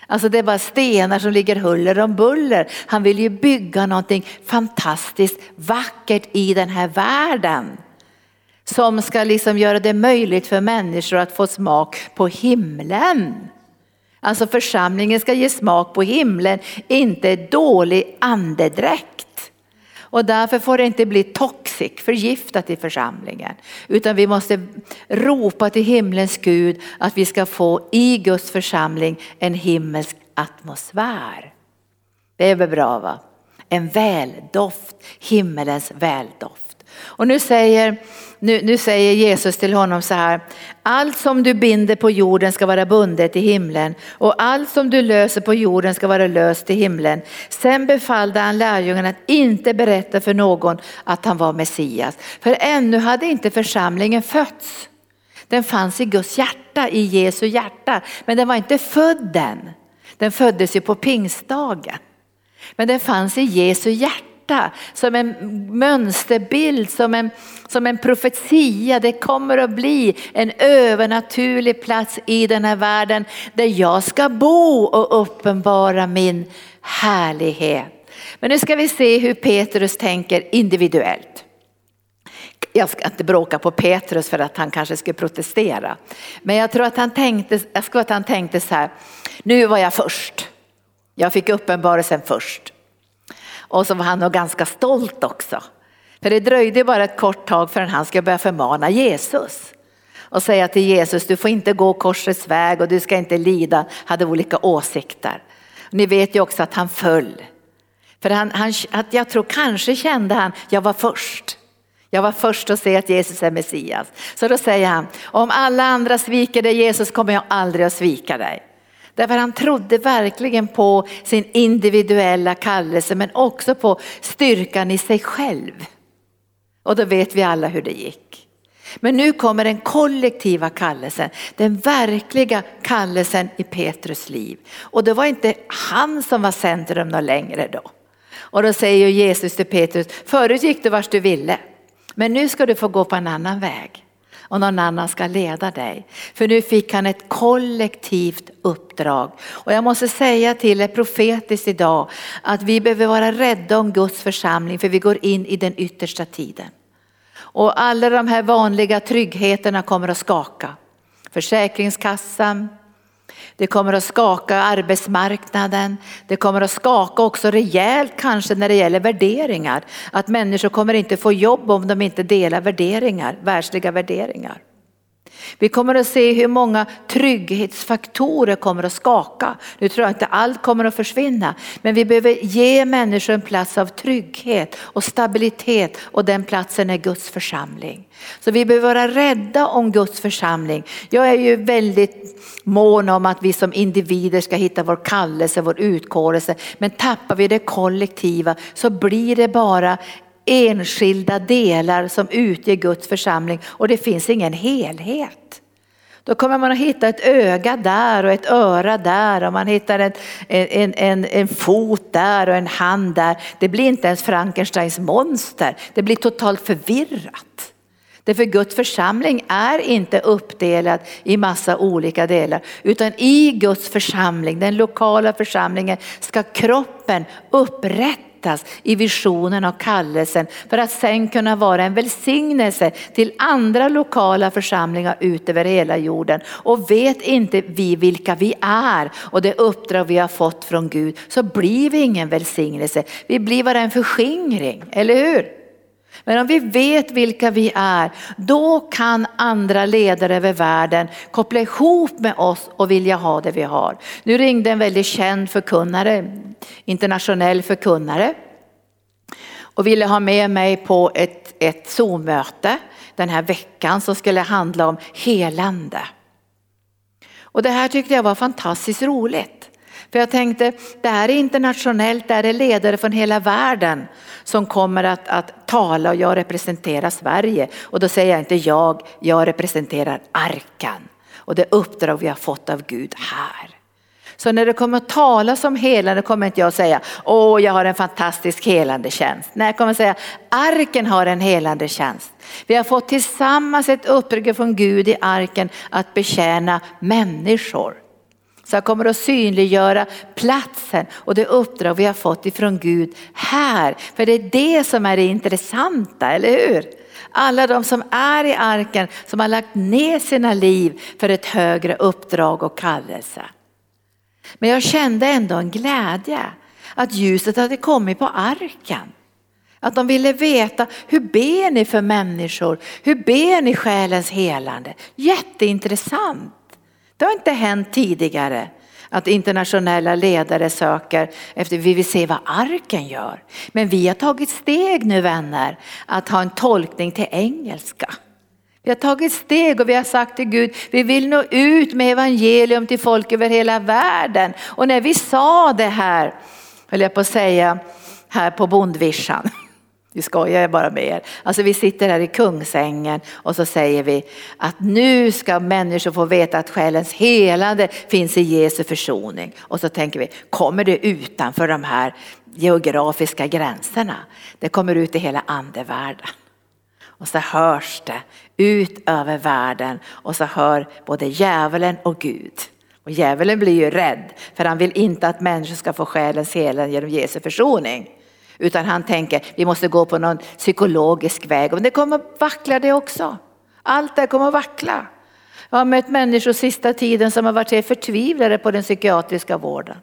Alltså det är bara stenar som ligger huller om buller. Han vill ju bygga någonting fantastiskt vackert i den här världen som ska liksom göra det möjligt för människor att få smak på himlen. Alltså församlingen ska ge smak på himlen, inte dålig andedräkt. Och därför får det inte bli toxic, förgiftat i församlingen. Utan vi måste ropa till himlens Gud att vi ska få i Guds församling en himmelsk atmosfär. Det är väl bra va? En väldoft, himmelens väldoft. Och nu säger, nu, nu säger Jesus till honom så här, allt som du binder på jorden ska vara bundet i himlen och allt som du löser på jorden ska vara löst i himlen. Sen befallde han lärjungarna att inte berätta för någon att han var Messias. För ännu hade inte församlingen fötts. Den fanns i Guds hjärta, i Jesu hjärta, men den var inte född än. Den föddes ju på pingstdagen. Men den fanns i Jesu hjärta hjärta, som en mönsterbild, som en, som en profetia. Det kommer att bli en övernaturlig plats i den här världen där jag ska bo och uppenbara min härlighet. Men nu ska vi se hur Petrus tänker individuellt. Jag ska inte bråka på Petrus för att han kanske skulle protestera. Men jag tror att han tänkte, jag tror att han tänkte så här, nu var jag först. Jag fick uppenbarelsen först. Och så var han nog ganska stolt också. För det dröjde bara ett kort tag förrän han ska börja förmana Jesus. Och säga till Jesus, du får inte gå korsets väg och du ska inte lida, hade olika åsikter. Ni vet ju också att han föll. För han, han, att jag tror kanske kände han, jag var först. Jag var först att se att Jesus är Messias. Så då säger han, om alla andra sviker dig Jesus kommer jag aldrig att svika dig. Därför han trodde verkligen på sin individuella kallelse men också på styrkan i sig själv. Och då vet vi alla hur det gick. Men nu kommer den kollektiva kallelsen, den verkliga kallelsen i Petrus liv. Och det var inte han som var centrum något längre då. Och då säger Jesus till Petrus, förut gick du vart du ville, men nu ska du få gå på en annan väg och någon annan ska leda dig. För nu fick han ett kollektivt uppdrag. Och jag måste säga till er profetiskt idag att vi behöver vara rädda om Guds församling för vi går in i den yttersta tiden. Och alla de här vanliga tryggheterna kommer att skaka. Försäkringskassan, det kommer att skaka arbetsmarknaden. Det kommer att skaka också rejält kanske när det gäller värderingar. Att människor kommer inte få jobb om de inte delar värderingar, världsliga värderingar. Vi kommer att se hur många trygghetsfaktorer kommer att skaka. Nu tror jag inte allt kommer att försvinna, men vi behöver ge människor en plats av trygghet och stabilitet och den platsen är Guds församling. Så vi behöver vara rädda om Guds församling. Jag är ju väldigt mån om att vi som individer ska hitta vår kallelse, vår utkårelse. Men tappar vi det kollektiva så blir det bara enskilda delar som utgör Guds församling och det finns ingen helhet. Då kommer man att hitta ett öga där och ett öra där och man hittar en, en, en, en fot där och en hand där. Det blir inte ens Frankensteins monster, det blir totalt förvirrat. Därför Guds församling är inte uppdelad i massa olika delar utan i Guds församling, den lokala församlingen, ska kroppen upprätta upprättas i visionen och kallelsen för att sen kunna vara en välsignelse till andra lokala församlingar ut över hela jorden. Och vet inte vi vilka vi är och det uppdrag vi har fått från Gud så blir vi ingen välsignelse. Vi blir bara en förskingring, eller hur? Men om vi vet vilka vi är, då kan andra ledare över världen koppla ihop med oss och vilja ha det vi har. Nu ringde en väldigt känd förkunnare, internationell förkunnare och ville ha med mig på ett, ett Zoom-möte den här veckan som skulle handla om helande. Och det här tyckte jag var fantastiskt roligt. För jag tänkte, det här är internationellt, det här är ledare från hela världen som kommer att, att tala och jag representerar Sverige. Och då säger jag inte jag, jag representerar arkan och det uppdrag vi har fått av Gud här. Så när det kommer att talas om helande kommer inte jag säga, åh jag har en fantastisk helande tjänst. Nej, jag kommer att säga, arken har en helande tjänst. Vi har fått tillsammans ett uppdrag från Gud i arken att betjäna människor. Så jag kommer att synliggöra platsen och det uppdrag vi har fått ifrån Gud här. För det är det som är det intressanta, eller hur? Alla de som är i arken som har lagt ner sina liv för ett högre uppdrag och kallelse. Men jag kände ändå en glädje att ljuset hade kommit på arken. Att de ville veta, hur ber ni för människor? Hur ber ni själens helande? Jätteintressant. Det har inte hänt tidigare att internationella ledare söker efter, vi vill se vad arken gör. Men vi har tagit steg nu vänner att ha en tolkning till engelska. Vi har tagit steg och vi har sagt till Gud, vi vill nå ut med evangelium till folk över hela världen. Och när vi sa det här, höll jag på att säga, här på bondvischan. Vi skojar bara med er. Alltså vi sitter här i Kungsängen och så säger vi att nu ska människor få veta att själens helande finns i Jesu försoning. Och så tänker vi, kommer det utanför de här geografiska gränserna? Det kommer ut i hela andevärlden. Och så hörs det ut över världen och så hör både djävulen och Gud. Och djävulen blir ju rädd för han vill inte att människor ska få själens helande genom Jesu försoning. Utan han tänker vi måste gå på någon psykologisk väg. Men det kommer vackla det också. Allt det kommer vackla. Jag har mött människor sista tiden som har varit helt förtvivlade på den psykiatriska vården.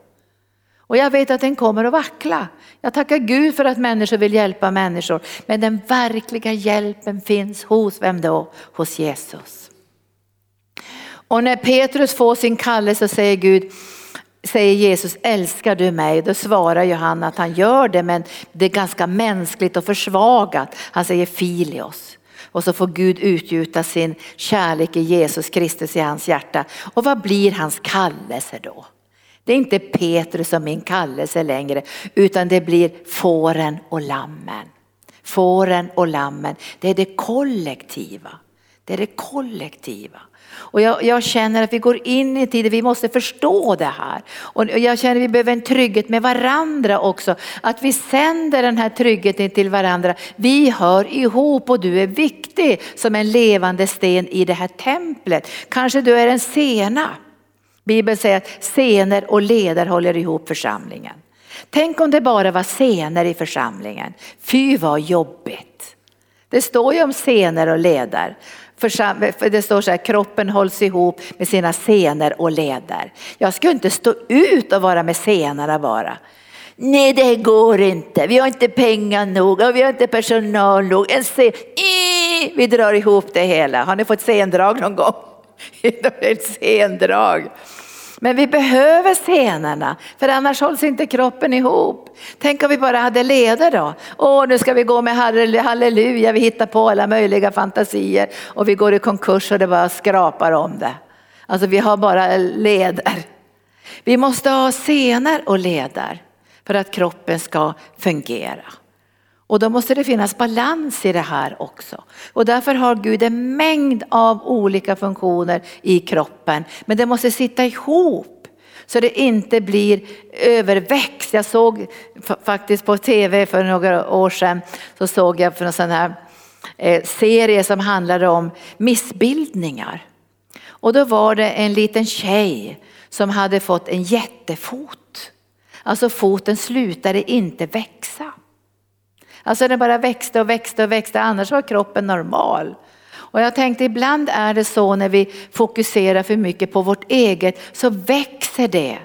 Och jag vet att den kommer att vackla. Jag tackar Gud för att människor vill hjälpa människor. Men den verkliga hjälpen finns hos vem då? Hos Jesus. Och när Petrus får sin kallelse säger Gud, säger Jesus, älskar du mig? Då svarar han att han gör det men det är ganska mänskligt och försvagat. Han säger filios. Och så får Gud utgjuta sin kärlek i Jesus Kristus i hans hjärta. Och vad blir hans kallelse då? Det är inte Petrus som min kallelse längre utan det blir fåren och lammen. Fåren och lammen, det är det kollektiva. Det är det kollektiva. Och jag, jag, känner att vi går in i en tid vi måste förstå det här. Och jag känner att vi behöver en trygghet med varandra också. Att vi sänder den här tryggheten till varandra. Vi hör ihop och du är viktig som en levande sten i det här templet. Kanske du är en sena. Bibeln säger att scener och ledare håller ihop församlingen. Tänk om det bara var scener i församlingen. Fy vad jobbigt. Det står ju om scener och leder. Det står så här, kroppen hålls ihop med sina senor och leder. Jag ska inte stå ut och vara med senorna bara. Nej det går inte, vi har inte pengar nog och vi har inte personal nog. En scen, vi drar ihop det hela. Har ni fått sendrag någon gång? Ett sendrag. Men vi behöver scenerna för annars hålls inte kroppen ihop. Tänk om vi bara hade leder då. Åh, nu ska vi gå med halleluja, vi hittar på alla möjliga fantasier och vi går i konkurs och det bara skrapar om det. Alltså vi har bara leder. Vi måste ha scener och leder för att kroppen ska fungera. Och då måste det finnas balans i det här också. Och därför har Gud en mängd av olika funktioner i kroppen. Men det måste sitta ihop så det inte blir överväxt. Jag såg faktiskt på tv för några år sedan så såg jag för en sån här eh, serie som handlade om missbildningar. Och då var det en liten tjej som hade fått en jättefot. Alltså foten slutade inte växa. Alltså den bara växte och växte och växte, annars var kroppen normal. Och jag tänkte ibland är det så när vi fokuserar för mycket på vårt eget så växer det.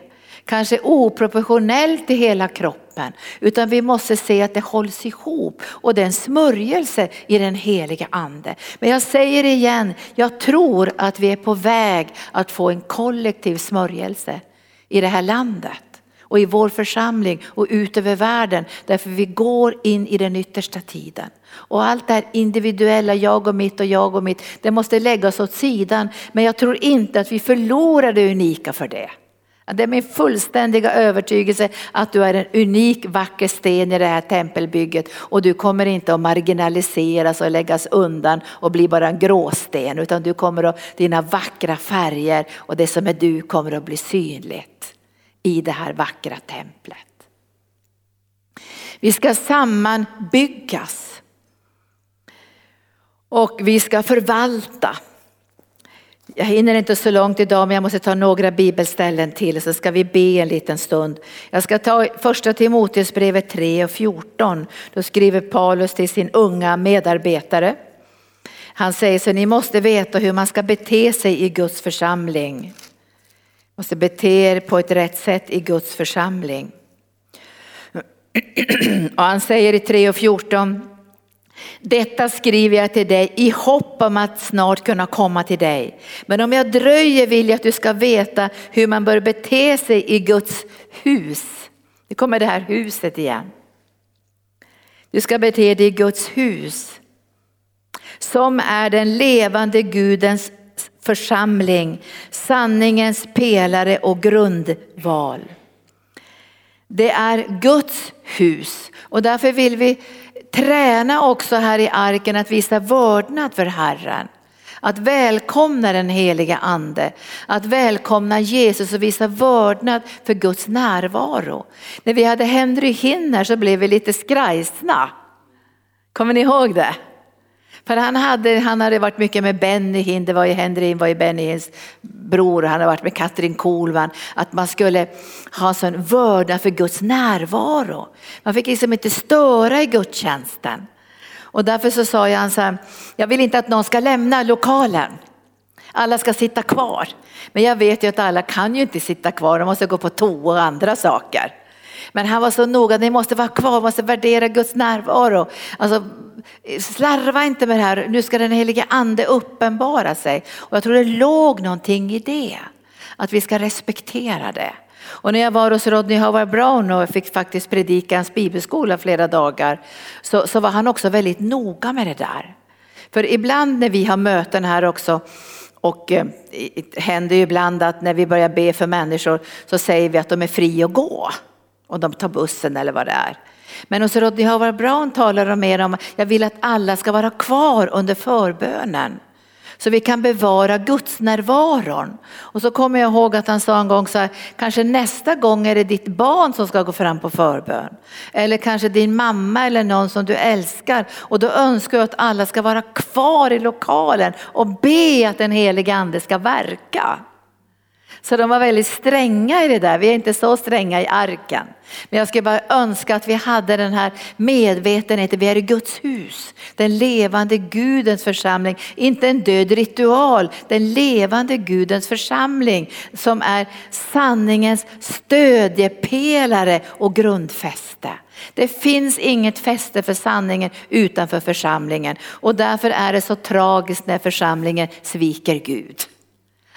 Kanske oproportionellt i hela kroppen. Utan vi måste se att det hålls ihop och det är en smörjelse i den heliga ande. Men jag säger igen, jag tror att vi är på väg att få en kollektiv smörjelse i det här landet och i vår församling och ut över världen. Därför vi går in i den yttersta tiden. Och allt det här individuella, jag och mitt och jag och mitt, det måste läggas åt sidan. Men jag tror inte att vi förlorar det unika för det. Det är min fullständiga övertygelse att du är en unik vacker sten i det här tempelbygget och du kommer inte att marginaliseras och läggas undan och bli bara en gråsten utan du kommer att, dina vackra färger och det som är du kommer att bli synligt i det här vackra templet. Vi ska sammanbyggas. Och vi ska förvalta. Jag hinner inte så långt idag men jag måste ta några bibelställen till så ska vi be en liten stund. Jag ska ta första Timoteusbrevet 3 och 14. Då skriver Paulus till sin unga medarbetare. Han säger så ni måste veta hur man ska bete sig i Guds församling måste bete er på ett rätt sätt i Guds församling. Och han säger i 3 och 14 detta skriver jag till dig i hopp om att snart kunna komma till dig. Men om jag dröjer vill jag att du ska veta hur man bör bete sig i Guds hus. Nu kommer det här huset igen. Du ska bete dig i Guds hus som är den levande Gudens församling, sanningens pelare och grundval. Det är Guds hus och därför vill vi träna också här i arken att visa vördnad för Herren. Att välkomna den heliga ande, att välkomna Jesus och visa vördnad för Guds närvaro. När vi hade Henry Hinner så blev vi lite skrajsna. Kommer ni ihåg det? För han hade, han hade varit mycket med Benny Hinn, det var ju Henry var ju Benny Hinns bror, han hade varit med Katrin Kohlman. Att man skulle ha en sån vördnad för Guds närvaro. Man fick liksom inte störa i gudstjänsten. Och därför så sa jag så här, jag vill inte att någon ska lämna lokalen. Alla ska sitta kvar. Men jag vet ju att alla kan ju inte sitta kvar, de måste gå på toa och andra saker. Men han var så noga, ni måste vara kvar, måste värdera Guds närvaro. Alltså, slarva inte med det här, nu ska den helige ande uppenbara sig. Och jag tror det låg någonting i det, att vi ska respektera det. Och när jag var hos Rodney Howard Brown och fick faktiskt predika hans bibelskola flera dagar så, så var han också väldigt noga med det där. För ibland när vi har möten här också och eh, det händer ju ibland att när vi börjar be för människor så säger vi att de är fria att gå. Och de tar bussen eller vad det är. Men hos Rodney Howard Brown talar de mer om att jag vill att alla ska vara kvar under förbönen. Så vi kan bevara Guds närvaron. Och så kommer jag ihåg att han sa en gång så här, kanske nästa gång är det ditt barn som ska gå fram på förbön. Eller kanske din mamma eller någon som du älskar. Och då önskar jag att alla ska vara kvar i lokalen och be att den helige ande ska verka. Så de var väldigt stränga i det där. Vi är inte så stränga i arken. Men jag skulle bara önska att vi hade den här medvetenheten, vi är i Guds hus. Den levande Gudens församling, inte en död ritual, den levande Gudens församling som är sanningens stödjepelare och grundfäste. Det finns inget fäste för sanningen utanför församlingen och därför är det så tragiskt när församlingen sviker Gud.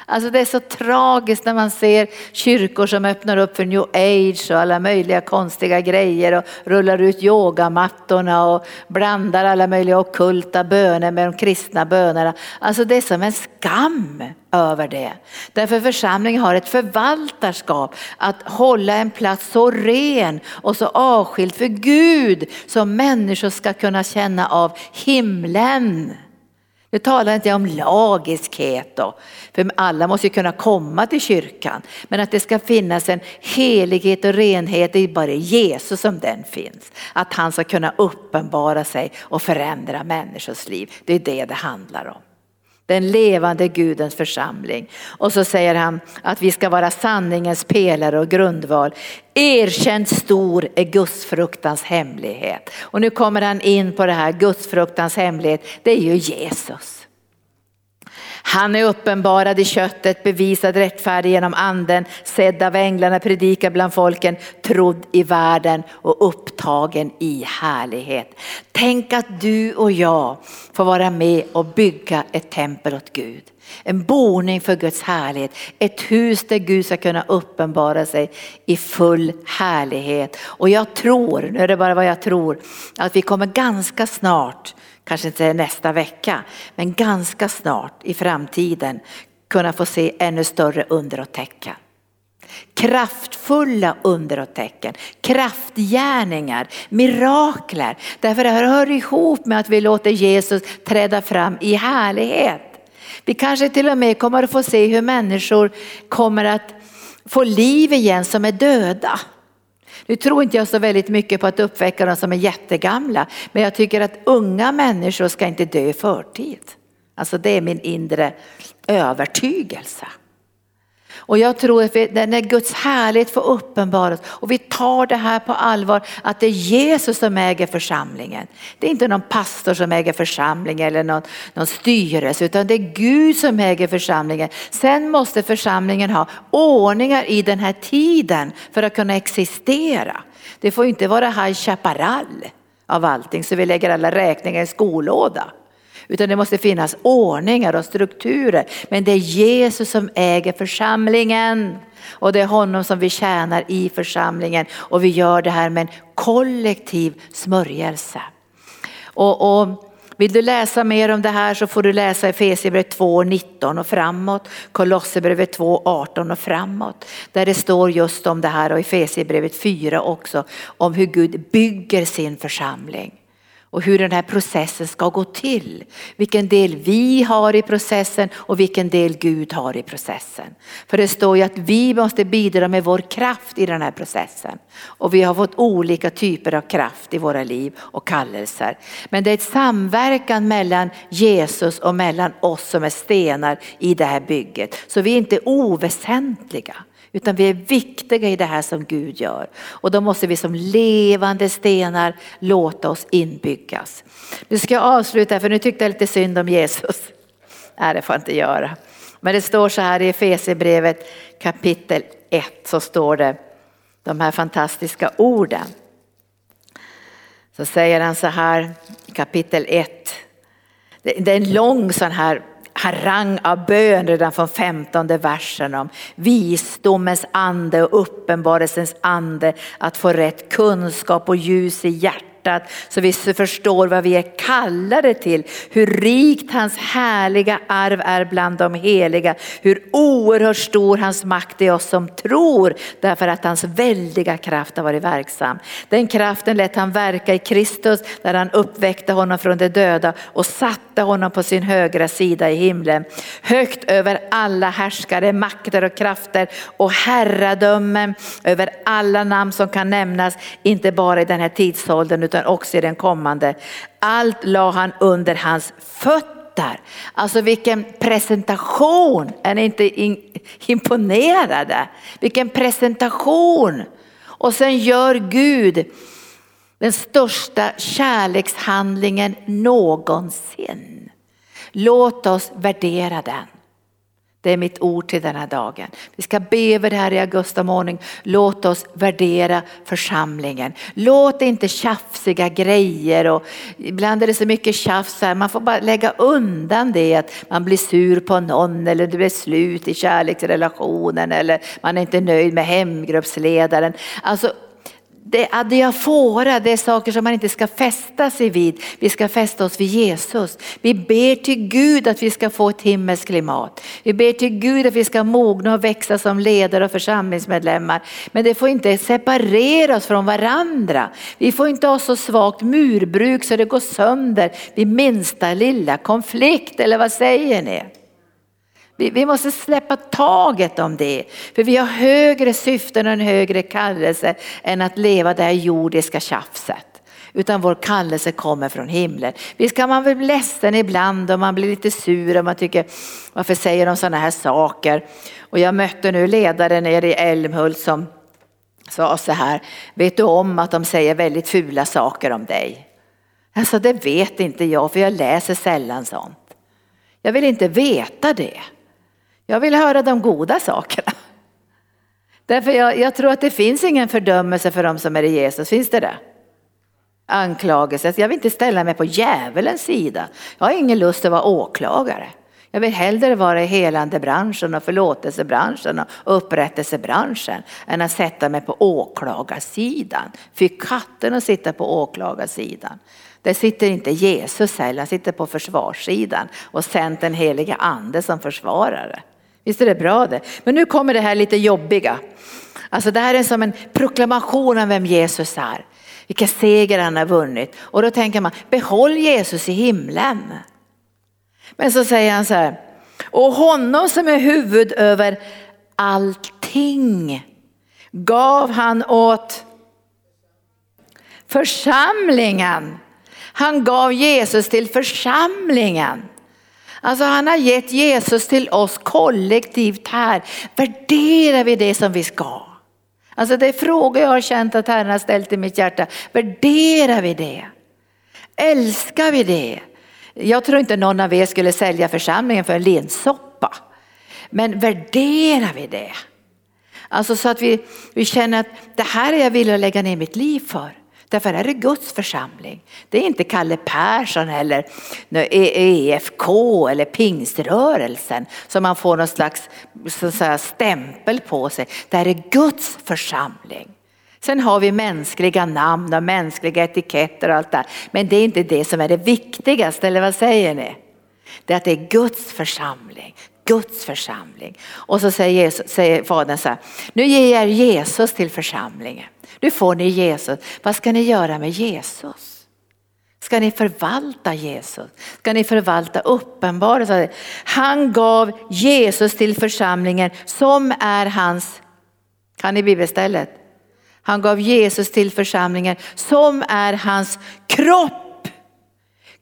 Alltså det är så tragiskt när man ser kyrkor som öppnar upp för new age och alla möjliga konstiga grejer och rullar ut yogamattorna och blandar alla möjliga okulta böner med de kristna bönerna. Alltså det är som en skam över det. Därför församlingen har ett förvaltarskap att hålla en plats så ren och så avskild för Gud som människor ska kunna känna av himlen. Nu talar inte jag om lagiskhet då, för alla måste ju kunna komma till kyrkan. Men att det ska finnas en helighet och renhet, det är bara Jesus som den finns. Att han ska kunna uppenbara sig och förändra människors liv. Det är det det handlar om den levande Gudens församling. Och så säger han att vi ska vara sanningens pelare och grundval. Erkänt stor är gudsfruktans hemlighet. Och nu kommer han in på det här gudsfruktans hemlighet, det är ju Jesus. Han är uppenbarad i köttet, bevisad rättfärdig genom anden, sedd av änglarna, predikad bland folken, trodd i världen och upptagen i härlighet. Tänk att du och jag får vara med och bygga ett tempel åt Gud. En boning för Guds härlighet, ett hus där Gud ska kunna uppenbara sig i full härlighet. Och jag tror, nu är det bara vad jag tror, att vi kommer ganska snart kanske inte nästa vecka, men ganska snart i framtiden kunna få se ännu större under och tecken. Kraftfulla under och tecken, kraftgärningar, mirakler. Därför det här hör ihop med att vi låter Jesus träda fram i härlighet. Vi kanske till och med kommer att få se hur människor kommer att få liv igen som är döda. Nu tror inte jag så väldigt mycket på att uppväcka de som är jättegamla, men jag tycker att unga människor ska inte dö i förtid. Alltså det är min inre övertygelse. Och jag tror att vi, när Guds härlighet får uppenbaras och vi tar det här på allvar att det är Jesus som äger församlingen. Det är inte någon pastor som äger församlingen eller någon, någon styrelse utan det är Gud som äger församlingen. Sen måste församlingen ha ordningar i den här tiden för att kunna existera. Det får inte vara High Chaparral av allting så vi lägger alla räkningar i skolåda. Utan det måste finnas ordningar och strukturer. Men det är Jesus som äger församlingen. Och det är honom som vi tjänar i församlingen. Och vi gör det här med en kollektiv smörjelse. Och, och vill du läsa mer om det här så får du läsa Efesierbrevet 2.19 och framåt, Kolosserbrevet 2.18 och framåt. Där det står just om det här och Efesierbrevet 4 också om hur Gud bygger sin församling och hur den här processen ska gå till. Vilken del vi har i processen och vilken del Gud har i processen. För det står ju att vi måste bidra med vår kraft i den här processen. Och vi har fått olika typer av kraft i våra liv och kallelser. Men det är ett samverkan mellan Jesus och mellan oss som är stenar i det här bygget. Så vi är inte oväsentliga. Utan vi är viktiga i det här som Gud gör. Och då måste vi som levande stenar låta oss inbyggas. Nu ska jag avsluta för nu tyckte jag lite synd om Jesus. Nej det får jag inte göra. Men det står så här i Efesierbrevet kapitel 1 så står det de här fantastiska orden. Så säger han så här kapitel 1. Det är en lång sån här harang av bön redan från femtonde versen om visdomens ande och uppenbarelsens ande, att få rätt kunskap och ljus i hjärtat hjärtat så vi förstår vad vi är kallade till. Hur rikt hans härliga arv är bland de heliga. Hur oerhört stor hans makt är oss som tror därför att hans väldiga kraft har varit verksam. Den kraften lät han verka i Kristus där han uppväckte honom från de döda och satte honom på sin högra sida i himlen. Högt över alla härskare, makter och krafter och herradömen över alla namn som kan nämnas, inte bara i den här tidsåldern utan också i den kommande. Allt la han under hans fötter. Alltså vilken presentation, är ni inte imponerade? Vilken presentation! Och sen gör Gud den största kärlekshandlingen någonsin. Låt oss värdera den. Det är mitt ord till den här dagen. Vi ska be över det här i augusti morgon. Låt oss värdera församlingen. Låt inte tjafsiga grejer och ibland är det så mycket tjafs här. Man får bara lägga undan det att man blir sur på någon eller det blir slut i kärleksrelationen eller man är inte nöjd med hemgruppsledaren. Alltså det är adiafora, det är saker som man inte ska fästa sig vid. Vi ska fästa oss vid Jesus. Vi ber till Gud att vi ska få ett himmelskt klimat. Vi ber till Gud att vi ska mogna och växa som ledare och församlingsmedlemmar. Men det får inte separera oss från varandra. Vi får inte ha så svagt murbruk så det går sönder vid minsta lilla konflikt, eller vad säger ni? Vi, vi, måste släppa taget om det. För vi har högre syften och en högre kallelse än att leva det här jordiska tjafset. Utan vår kallelse kommer från himlen. Visst kan man bli ledsen ibland och man blir lite sur och man tycker varför säger de sådana här saker. Och jag mötte nu ledaren nere i Älmhult som sa så här, vet du om att de säger väldigt fula saker om dig? Alltså det vet inte jag för jag läser sällan sånt. Jag vill inte veta det. Jag vill höra de goda sakerna. Därför jag, jag tror att det finns ingen fördömelse för dem som är i Jesus, finns det det? Anklagelse, jag vill inte ställa mig på djävulens sida. Jag har ingen lust att vara åklagare. Jag vill hellre vara i helandebranschen och förlåtelsebranschen och upprättelsebranschen än att sätta mig på åklagarsidan. Fy katten att sitta på åklagarsidan. Där sitter inte Jesus heller, han sitter på försvarssidan och sänt den heliga ande som försvarare. Visst är det bra det? Men nu kommer det här lite jobbiga. Alltså det här är som en proklamation av vem Jesus är. Vilka seger han har vunnit. Och då tänker man, behåll Jesus i himlen. Men så säger han så här, och honom som är huvud över allting gav han åt församlingen. Han gav Jesus till församlingen. Alltså han har gett Jesus till oss kollektivt här. Värderar vi det som vi ska? Alltså det är frågor jag har känt att Herren har ställt i mitt hjärta. Värderar vi det? Älskar vi det? Jag tror inte någon av er skulle sälja församlingen för en linssoppa. Men värderar vi det? Alltså så att vi, vi känner att det här är jag villig att lägga ner mitt liv för. Därför är det Guds församling. Det är inte Kalle Persson eller EFK eller pingströrelsen som man får någon slags så säga, stämpel på sig. Det här är Guds församling. Sen har vi mänskliga namn och mänskliga etiketter och allt det Men det är inte det som är det viktigaste, eller vad säger ni? Det är att det är Guds församling. Guds församling. Och så säger, Jesus, säger Fadern så här, nu ger jag Jesus till församlingen. Nu får ni Jesus. Vad ska ni göra med Jesus? Ska ni förvalta Jesus? Ska ni förvalta uppenbarelsen? Han gav Jesus till församlingen som är hans, kan ni bibelstället? Han gav Jesus till församlingen som är hans kropp.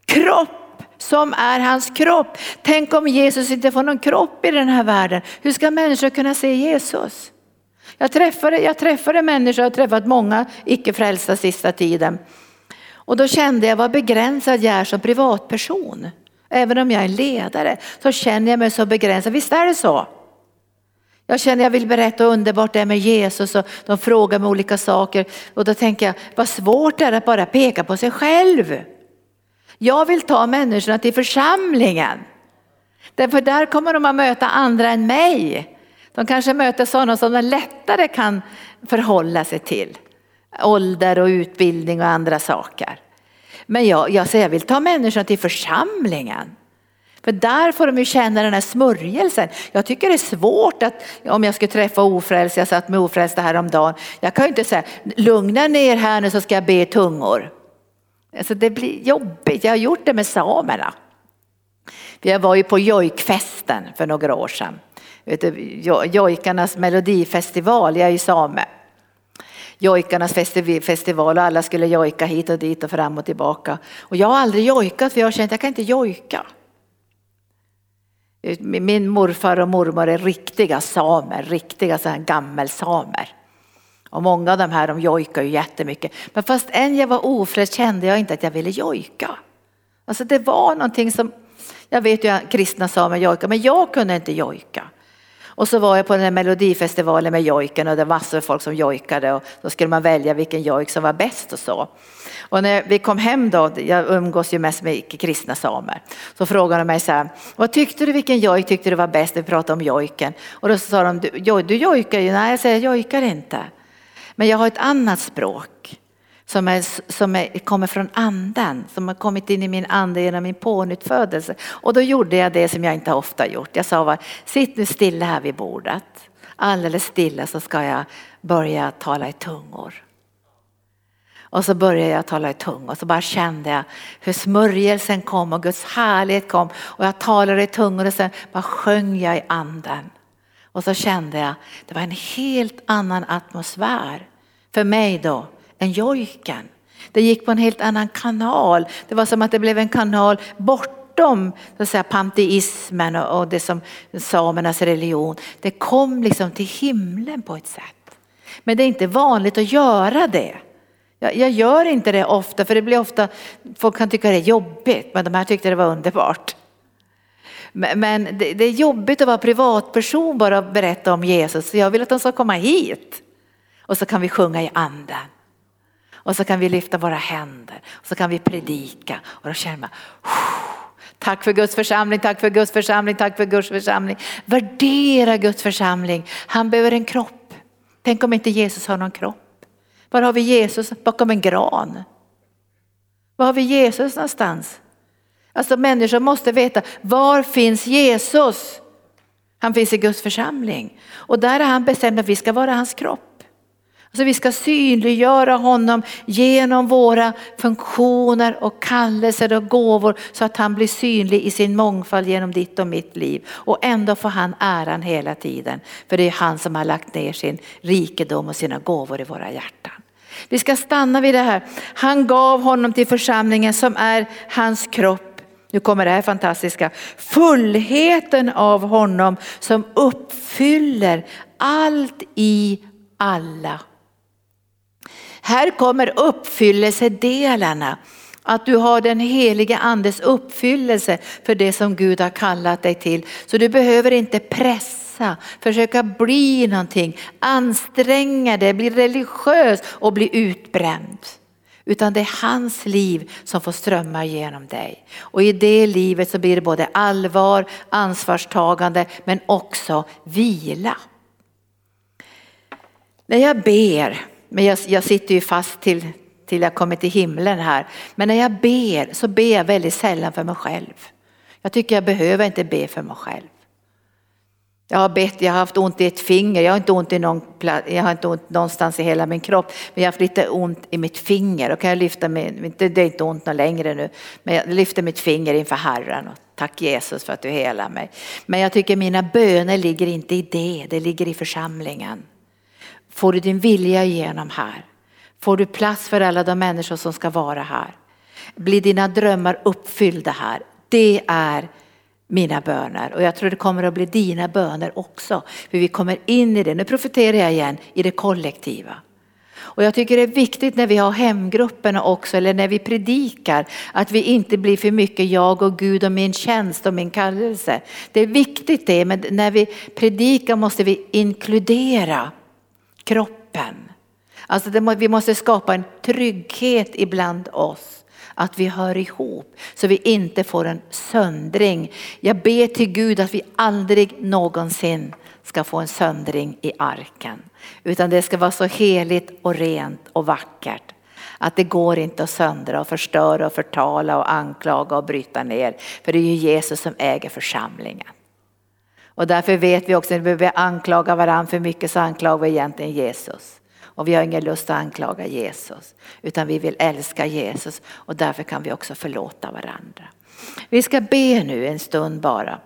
Kropp som är hans kropp. Tänk om Jesus inte får någon kropp i den här världen. Hur ska människor kunna se Jesus? Jag träffade, jag träffade människor, jag har träffat många icke frälsta sista tiden. Och då kände jag vad begränsad jag är som privatperson. Även om jag är ledare så känner jag mig så begränsad. Visst är det så? Jag känner jag vill berätta hur underbart det är med Jesus och de frågar mig olika saker. Och då tänker jag, vad svårt det är att bara peka på sig själv. Jag vill ta människorna till församlingen. Därför där kommer de att möta andra än mig. De kanske möter sådana som de lättare kan förhålla sig till. Ålder och utbildning och andra saker. Men jag, jag, säger, jag vill ta människorna till församlingen. För där får de ju känna den här smörjelsen. Jag tycker det är svårt att om jag skulle träffa ofrälsta, jag satt med ofrälsta häromdagen. Jag kan ju inte säga lugna ner här nu så ska jag be tungor. Alltså det blir jobbigt, jag har gjort det med samerna. Jag var ju på jojkfesten för några år sedan. Jojkarnas melodifestival, jag är ju same. Jojkarnas festival och alla skulle jojka hit och dit och fram och tillbaka. Och jag har aldrig jojkat för jag har känt att jag kan inte jojka. Eh, min morfar och mormor är riktiga samer, riktiga så här gammelsamer. Och många av de här de jojkar ju jättemycket. Men fast än jag var ofräsch kände jag inte att jag ville jojka. Alltså det var någonting som, jag vet ju att kristna samer jojkar, men jag kunde inte jojka. Och så var jag på den här melodifestivalen med jojken och det var massor av folk som jojkade och då skulle man välja vilken jojk som var bäst och så. Och när vi kom hem då, jag umgås ju mest med icke-kristna samer, så frågade de mig så här, vad tyckte du, vilken jojk tyckte du var bäst? Vi pratade om jojken. Och då sa de, du, du jojkar ju, nej jag säger jag jojkar inte. Men jag har ett annat språk som, är, som är, kommer från anden, som har kommit in i min ande genom min pånyttfödelse. Och då gjorde jag det som jag inte ofta gjort. Jag sa bara, sitt nu stilla här vid bordet. Alldeles stilla så ska jag börja tala i tungor. Och så började jag tala i tungor och så bara kände jag hur smörjelsen kom och Guds härlighet kom. Och jag talade i tungor och sen bara sjöng jag i anden. Och så kände jag, det var en helt annan atmosfär för mig då än jojken. Det gick på en helt annan kanal. Det var som att det blev en kanal bortom så att säga, panteismen och, det som samernas religion. Det kom liksom till himlen på ett sätt. Men det är inte vanligt att göra det. Jag, jag gör inte det ofta för det blir ofta, folk kan tycka det är jobbigt men de här tyckte det var underbart. Men det, det är jobbigt att vara privatperson bara och berätta om Jesus så jag vill att de ska komma hit. Och så kan vi sjunga i anden. Och så kan vi lyfta våra händer och så kan vi predika och då känner man Tack för Guds församling, tack för Guds församling, tack för Guds församling. Värdera Guds församling. Han behöver en kropp. Tänk om inte Jesus har någon kropp. Var har vi Jesus? Bakom en gran. Var har vi Jesus någonstans? Alltså människor måste veta, var finns Jesus? Han finns i Guds församling. Och där har han bestämt att vi ska vara hans kropp. Alltså vi ska synliggöra honom genom våra funktioner och kallelser och gåvor så att han blir synlig i sin mångfald genom ditt och mitt liv. Och ändå får han äran hela tiden. För det är han som har lagt ner sin rikedom och sina gåvor i våra hjärtan. Vi ska stanna vid det här. Han gav honom till församlingen som är hans kropp. Nu kommer det här fantastiska. Fullheten av honom som uppfyller allt i alla. Här kommer uppfyllelsedelarna. Att du har den helige andes uppfyllelse för det som Gud har kallat dig till. Så du behöver inte pressa, försöka bli någonting, anstränga dig, bli religiös och bli utbränd. Utan det är hans liv som får strömma genom dig. Och i det livet så blir det både allvar, ansvarstagande men också vila. När jag ber men jag, jag sitter ju fast till, till jag kommer till himlen här. Men när jag ber så ber jag väldigt sällan för mig själv. Jag tycker jag behöver inte be för mig själv. Jag har bett, jag har haft ont i ett finger, jag har inte ont, i någon, jag har inte ont någonstans i hela min kropp. Men jag har haft lite ont i mitt finger och kan jag lyfta min, det är inte ont något längre nu, men jag lyfter mitt finger inför Herren. Och tack Jesus för att du helar mig. Men jag tycker mina böner ligger inte i det, det ligger i församlingen. Får du din vilja igenom här? Får du plats för alla de människor som ska vara här? Blir dina drömmar uppfyllda här? Det är mina böner och jag tror det kommer att bli dina böner också. För vi kommer in i det, nu profeterar jag igen, i det kollektiva. Och jag tycker det är viktigt när vi har hemgrupperna också eller när vi predikar att vi inte blir för mycket jag och Gud och min tjänst och min kallelse. Det är viktigt det men när vi predikar måste vi inkludera kroppen. Alltså det, vi måste skapa en trygghet ibland oss. att vi hör ihop så vi inte får en söndring. Jag ber till Gud att vi aldrig någonsin ska få en söndring i arken. Utan det ska vara så heligt och rent och vackert att det går inte att söndra och förstöra och förtala och anklaga och bryta ner. För det är ju Jesus som äger församlingen. Och därför vet vi också att när vi anklagar varandra för mycket så anklagar vi egentligen Jesus. Och vi har ingen lust att anklaga Jesus utan vi vill älska Jesus och därför kan vi också förlåta varandra. Vi ska be nu en stund bara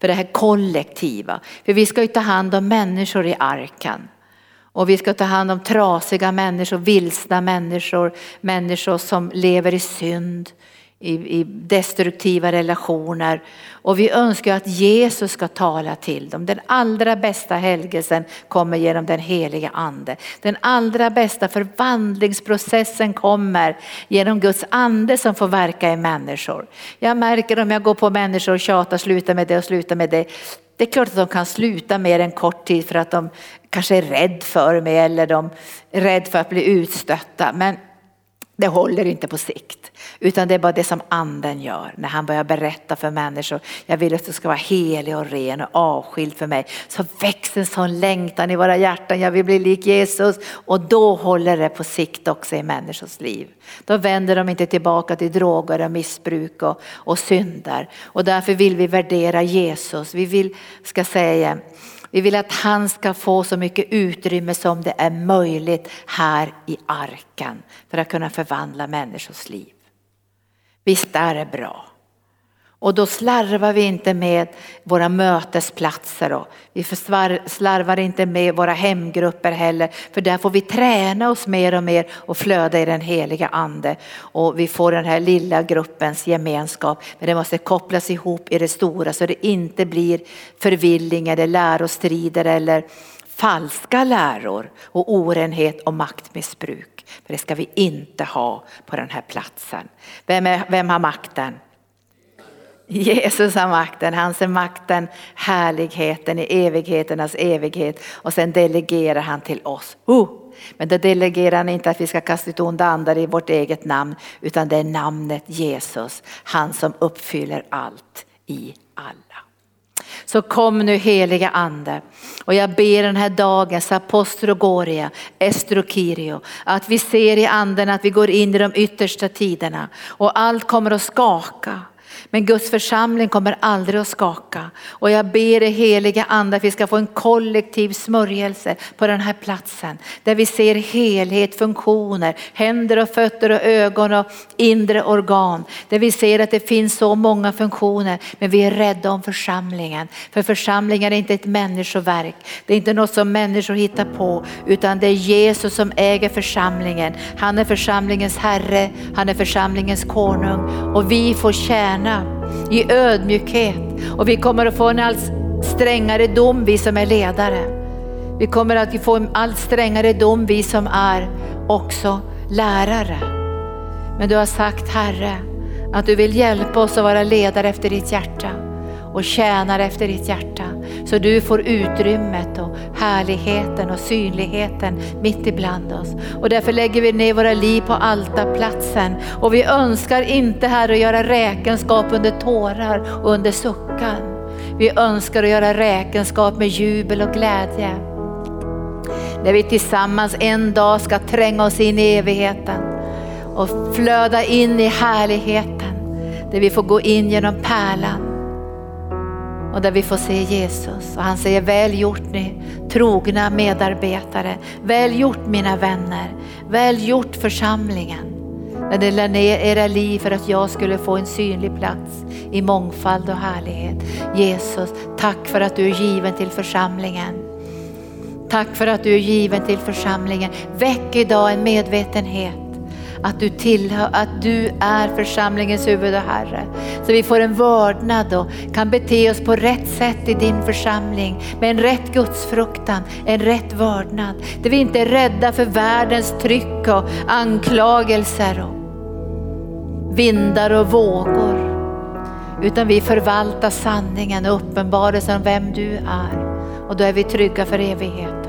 för det här kollektiva. För vi ska ju ta hand om människor i arkan. Och vi ska ta hand om trasiga människor, vilsna människor, människor som lever i synd, i, i destruktiva relationer. Och vi önskar att Jesus ska tala till dem. Den allra bästa helgelsen kommer genom den heliga ande. Den allra bästa förvandlingsprocessen kommer genom Guds ande som får verka i människor. Jag märker om jag går på människor och tjatar, sluta med det och sluta med det. Det är klart att de kan sluta mer än kort tid för att de kanske är rädd för mig eller de är rädd för att bli utstötta. Men det håller inte på sikt. Utan det är bara det som anden gör när han börjar berätta för människor. Jag vill att du ska vara helig och ren och avskild för mig. Så växer en sån längtan i våra hjärtan. Jag vill bli lik Jesus. Och då håller det på sikt också i människors liv. Då vänder de inte tillbaka till droger och missbruk och, och synder. Och därför vill vi värdera Jesus. Vi vill, ska säga, vi vill att han ska få så mycket utrymme som det är möjligt här i arken för att kunna förvandla människors liv. Visst är det bra. Och då slarvar vi inte med våra mötesplatser och vi slarvar inte med våra hemgrupper heller. För där får vi träna oss mer och mer och flöda i den heliga ande. Och vi får den här lilla gruppens gemenskap. Men det måste kopplas ihop i det stora så det inte blir förvilling eller lärostrider eller falska läror och orenhet och maktmissbruk. För det ska vi inte ha på den här platsen. Vem, är, vem har makten? Jesus har makten, han ser makten, härligheten i evigheternas evighet och sen delegerar han till oss. Oh! Men då delegerar han inte att vi ska kasta ut onda andar i vårt eget namn utan det är namnet Jesus, han som uppfyller allt i alla. Så kom nu heliga ande och jag ber den här dagen, Apostrogoria, Estrokirio, att vi ser i anden att vi går in i de yttersta tiderna och allt kommer att skaka. Men Guds församling kommer aldrig att skaka. Och jag ber det heliga ande att vi ska få en kollektiv smörjelse på den här platsen. Där vi ser helhet, funktioner, händer och fötter och ögon och inre organ. Där vi ser att det finns så många funktioner men vi är rädda om församlingen. För församlingen är inte ett människoverk. Det är inte något som människor hittar på utan det är Jesus som äger församlingen. Han är församlingens herre, han är församlingens konung och vi får tjäna i ödmjukhet och vi kommer att få en allt strängare dom vi som är ledare. Vi kommer att få en allt strängare dom vi som är också lärare. Men du har sagt Herre att du vill hjälpa oss att vara ledare efter ditt hjärta och tjänar efter ditt hjärta. Så du får utrymmet och härligheten och synligheten mitt ibland oss. Och därför lägger vi ner våra liv på altarplatsen. Och vi önskar inte här att göra räkenskap under tårar och under suckan. Vi önskar att göra räkenskap med jubel och glädje. När vi tillsammans en dag ska tränga oss in i evigheten och flöda in i härligheten. Där vi får gå in genom pärlan och där vi får se Jesus. Och han säger väl gjort ni trogna medarbetare. Väl gjort mina vänner. Väl gjort församlingen. När ni lade ner era liv för att jag skulle få en synlig plats i mångfald och härlighet. Jesus, tack för att du är given till församlingen. Tack för att du är given till församlingen. Väck idag en medvetenhet att du, tillhör, att du är församlingens huvud och Herre. Så vi får en vördnad och kan bete oss på rätt sätt i din församling med en rätt gudsfruktan, en rätt vördnad. Där vi inte är rädda för världens tryck och anklagelser och vindar och vågor. Utan vi förvaltar sanningen och uppenbarelsen om vem du är. Och då är vi trygga för evigheten.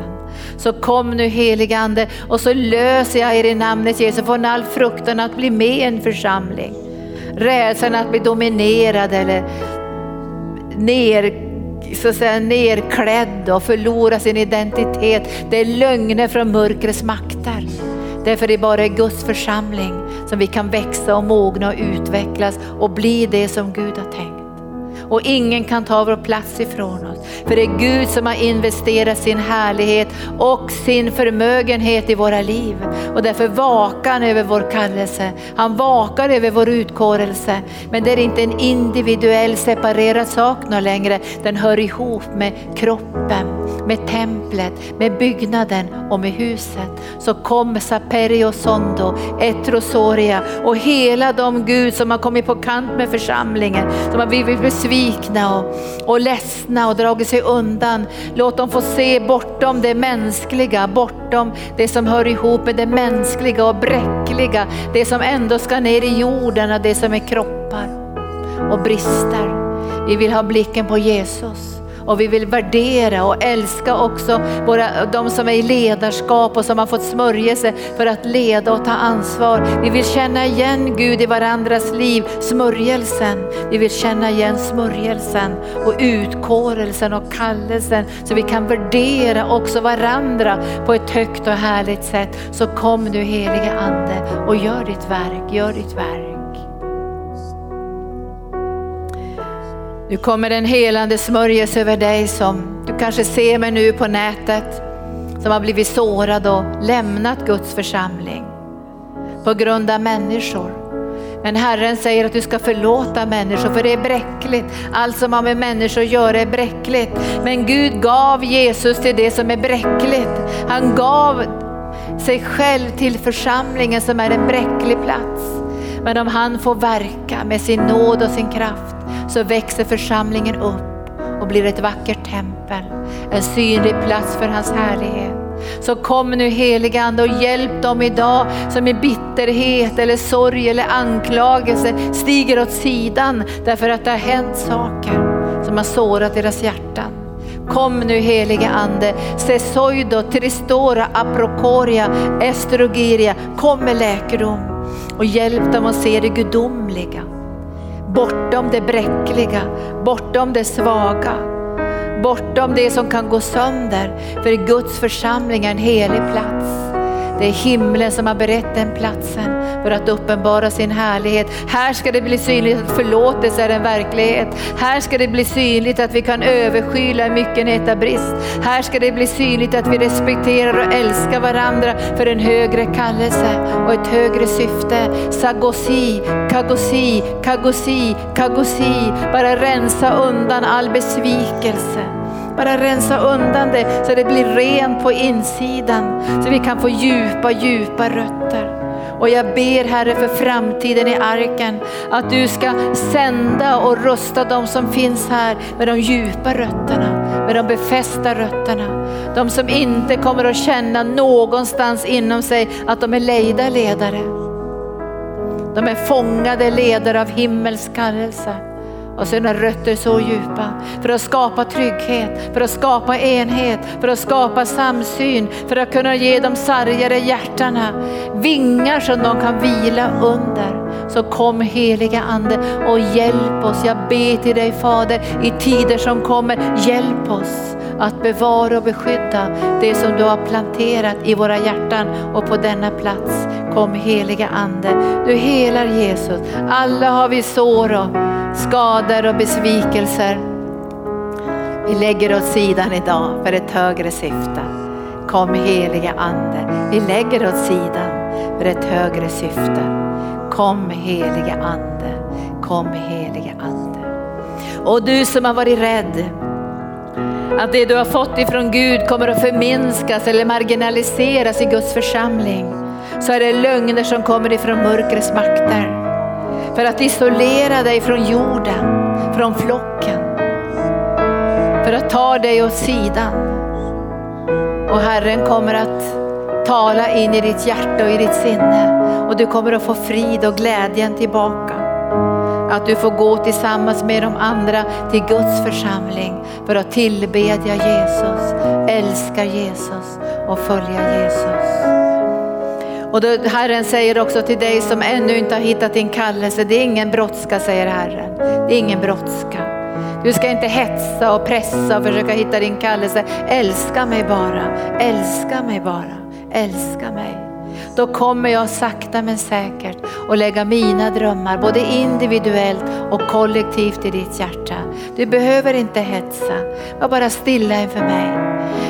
Så kom nu heligande och så löser jag er i namnet Jesus från all fruktan att bli med i en församling. Rädslan att bli dominerad eller ner så att säga, nerklädd och förlora sin identitet. Det är lögner från mörkrets makter. Därför är det bara i Guds församling som vi kan växa och mogna och utvecklas och bli det som Gud har tänkt och ingen kan ta vår plats ifrån oss. För det är Gud som har investerat sin härlighet och sin förmögenhet i våra liv. Och därför vakar han över vår kallelse. Han vakar över vår utkårelse. Men det är inte en individuell separerad sak längre. Den hör ihop med kroppen, med templet, med byggnaden och med huset. Så kom Saperio Sondo, Etrosoria och hela de Gud som har kommit på kant med församlingen, som har blivit besvikna besvikna och, och ledsna och dragit sig undan. Låt dem få se bortom det mänskliga, bortom det som hör ihop med det mänskliga och bräckliga. Det som ändå ska ner i jorden och det som är kroppar och brister. Vi vill ha blicken på Jesus och vi vill värdera och älska också våra, de som är i ledarskap och som har fått smörjelse för att leda och ta ansvar. Vi vill känna igen Gud i varandras liv, smörjelsen. Vi vill känna igen smörjelsen och utkårelsen och kallelsen så vi kan värdera också varandra på ett högt och härligt sätt. Så kom nu helige Ande och gör ditt verk, gör ditt verk. Nu kommer en helande smörjelse över dig som du kanske ser mig nu på nätet, som har blivit sårad och lämnat Guds församling på grund av människor. Men Herren säger att du ska förlåta människor för det är bräckligt. Allt som har med människor att göra är bräckligt. Men Gud gav Jesus till det som är bräckligt. Han gav sig själv till församlingen som är en bräcklig plats. Men om han får verka med sin nåd och sin kraft så växer församlingen upp och blir ett vackert tempel, en synlig plats för hans härlighet. Så kom nu helige Ande och hjälp dem idag som i bitterhet eller sorg eller anklagelse stiger åt sidan därför att det har hänt saker som har sårat deras hjärtan. Kom nu helige Ande, Sesoido, Tristora, Aprokoria, Estrogiria, kom med läkedom och hjälp dem att se det gudomliga bortom det bräckliga, bortom det svaga, bortom det som kan gå sönder. För Guds församling är en helig plats. Det är himlen som har berett den platsen för att uppenbara sin härlighet. Här ska det bli synligt att förlåtelse är en verklighet. Här ska det bli synligt att vi kan överskyla myckenhet av brist. Här ska det bli synligt att vi respekterar och älskar varandra för en högre kallelse och ett högre syfte. Sagosi, kagosi, kagosi, kagosi. Bara rensa undan all besvikelse. Bara rensa undan det så det blir rent på insidan. Så vi kan få djupa, djupa rötter. Och jag ber Herre för framtiden i arken att du ska sända och rusta de som finns här med de djupa rötterna, med de befästa rötterna. De som inte kommer att känna någonstans inom sig att de är lejda ledare. De är fångade ledare av himmelsk kallelse och sina rötter så djupa för att skapa trygghet, för att skapa enhet, för att skapa samsyn, för att kunna ge de sargade hjärtana vingar som de kan vila under. Så kom heliga Ande och hjälp oss. Jag ber till dig Fader i tider som kommer, hjälp oss att bevara och beskydda det som du har planterat i våra hjärtan och på denna plats. Kom heliga Ande, du helar Jesus. Alla har vi sår och skador och besvikelser. Vi lägger åt sidan idag för ett högre syfte. Kom heliga Ande, vi lägger åt sidan för ett högre syfte. Kom helige Ande, kom helige Ande. Och du som har varit rädd, att det du har fått ifrån Gud kommer att förminskas eller marginaliseras i Guds församling. Så är det lögner som kommer ifrån mörkrets makter. För att isolera dig från jorden, från flocken. För att ta dig åt sidan. Och Herren kommer att tala in i ditt hjärta och i ditt sinne. Och du kommer att få frid och glädjen tillbaka. Att du får gå tillsammans med de andra till Guds församling för att tillbedja Jesus, älska Jesus och följa Jesus. Och då, Herren säger också till dig som ännu inte har hittat din kallelse, det är ingen brådska säger Herren. Det är ingen brådska. Du ska inte hetsa och pressa och försöka hitta din kallelse. Älska mig bara, älska mig bara, älska mig. Då kommer jag sakta men säkert att lägga mina drömmar både individuellt och kollektivt i ditt hjärta. Du behöver inte hetsa, var bara stilla inför mig.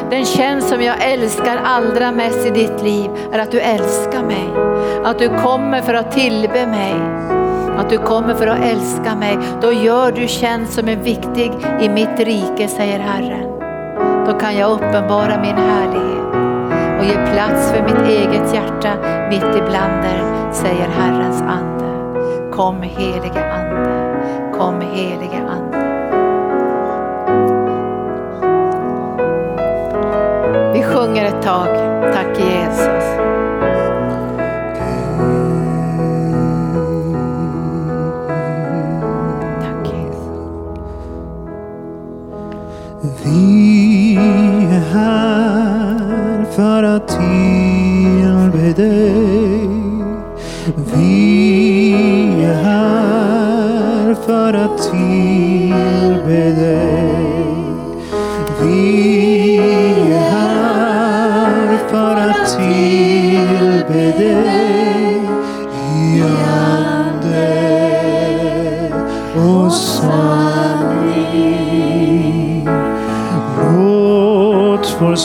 Den tjänst som jag älskar allra mest i ditt liv är att du älskar mig. Att du kommer för att tillbe mig. Att du kommer för att älska mig. Då gör du tjänst som är viktig i mitt rike, säger Herren. Då kan jag uppenbara min härlighet ge plats för mitt eget hjärta mitt ibland er, säger Herrens ande. Kom helige ande, kom helige ande. Vi sjunger ett tag, tack Jesus. Låt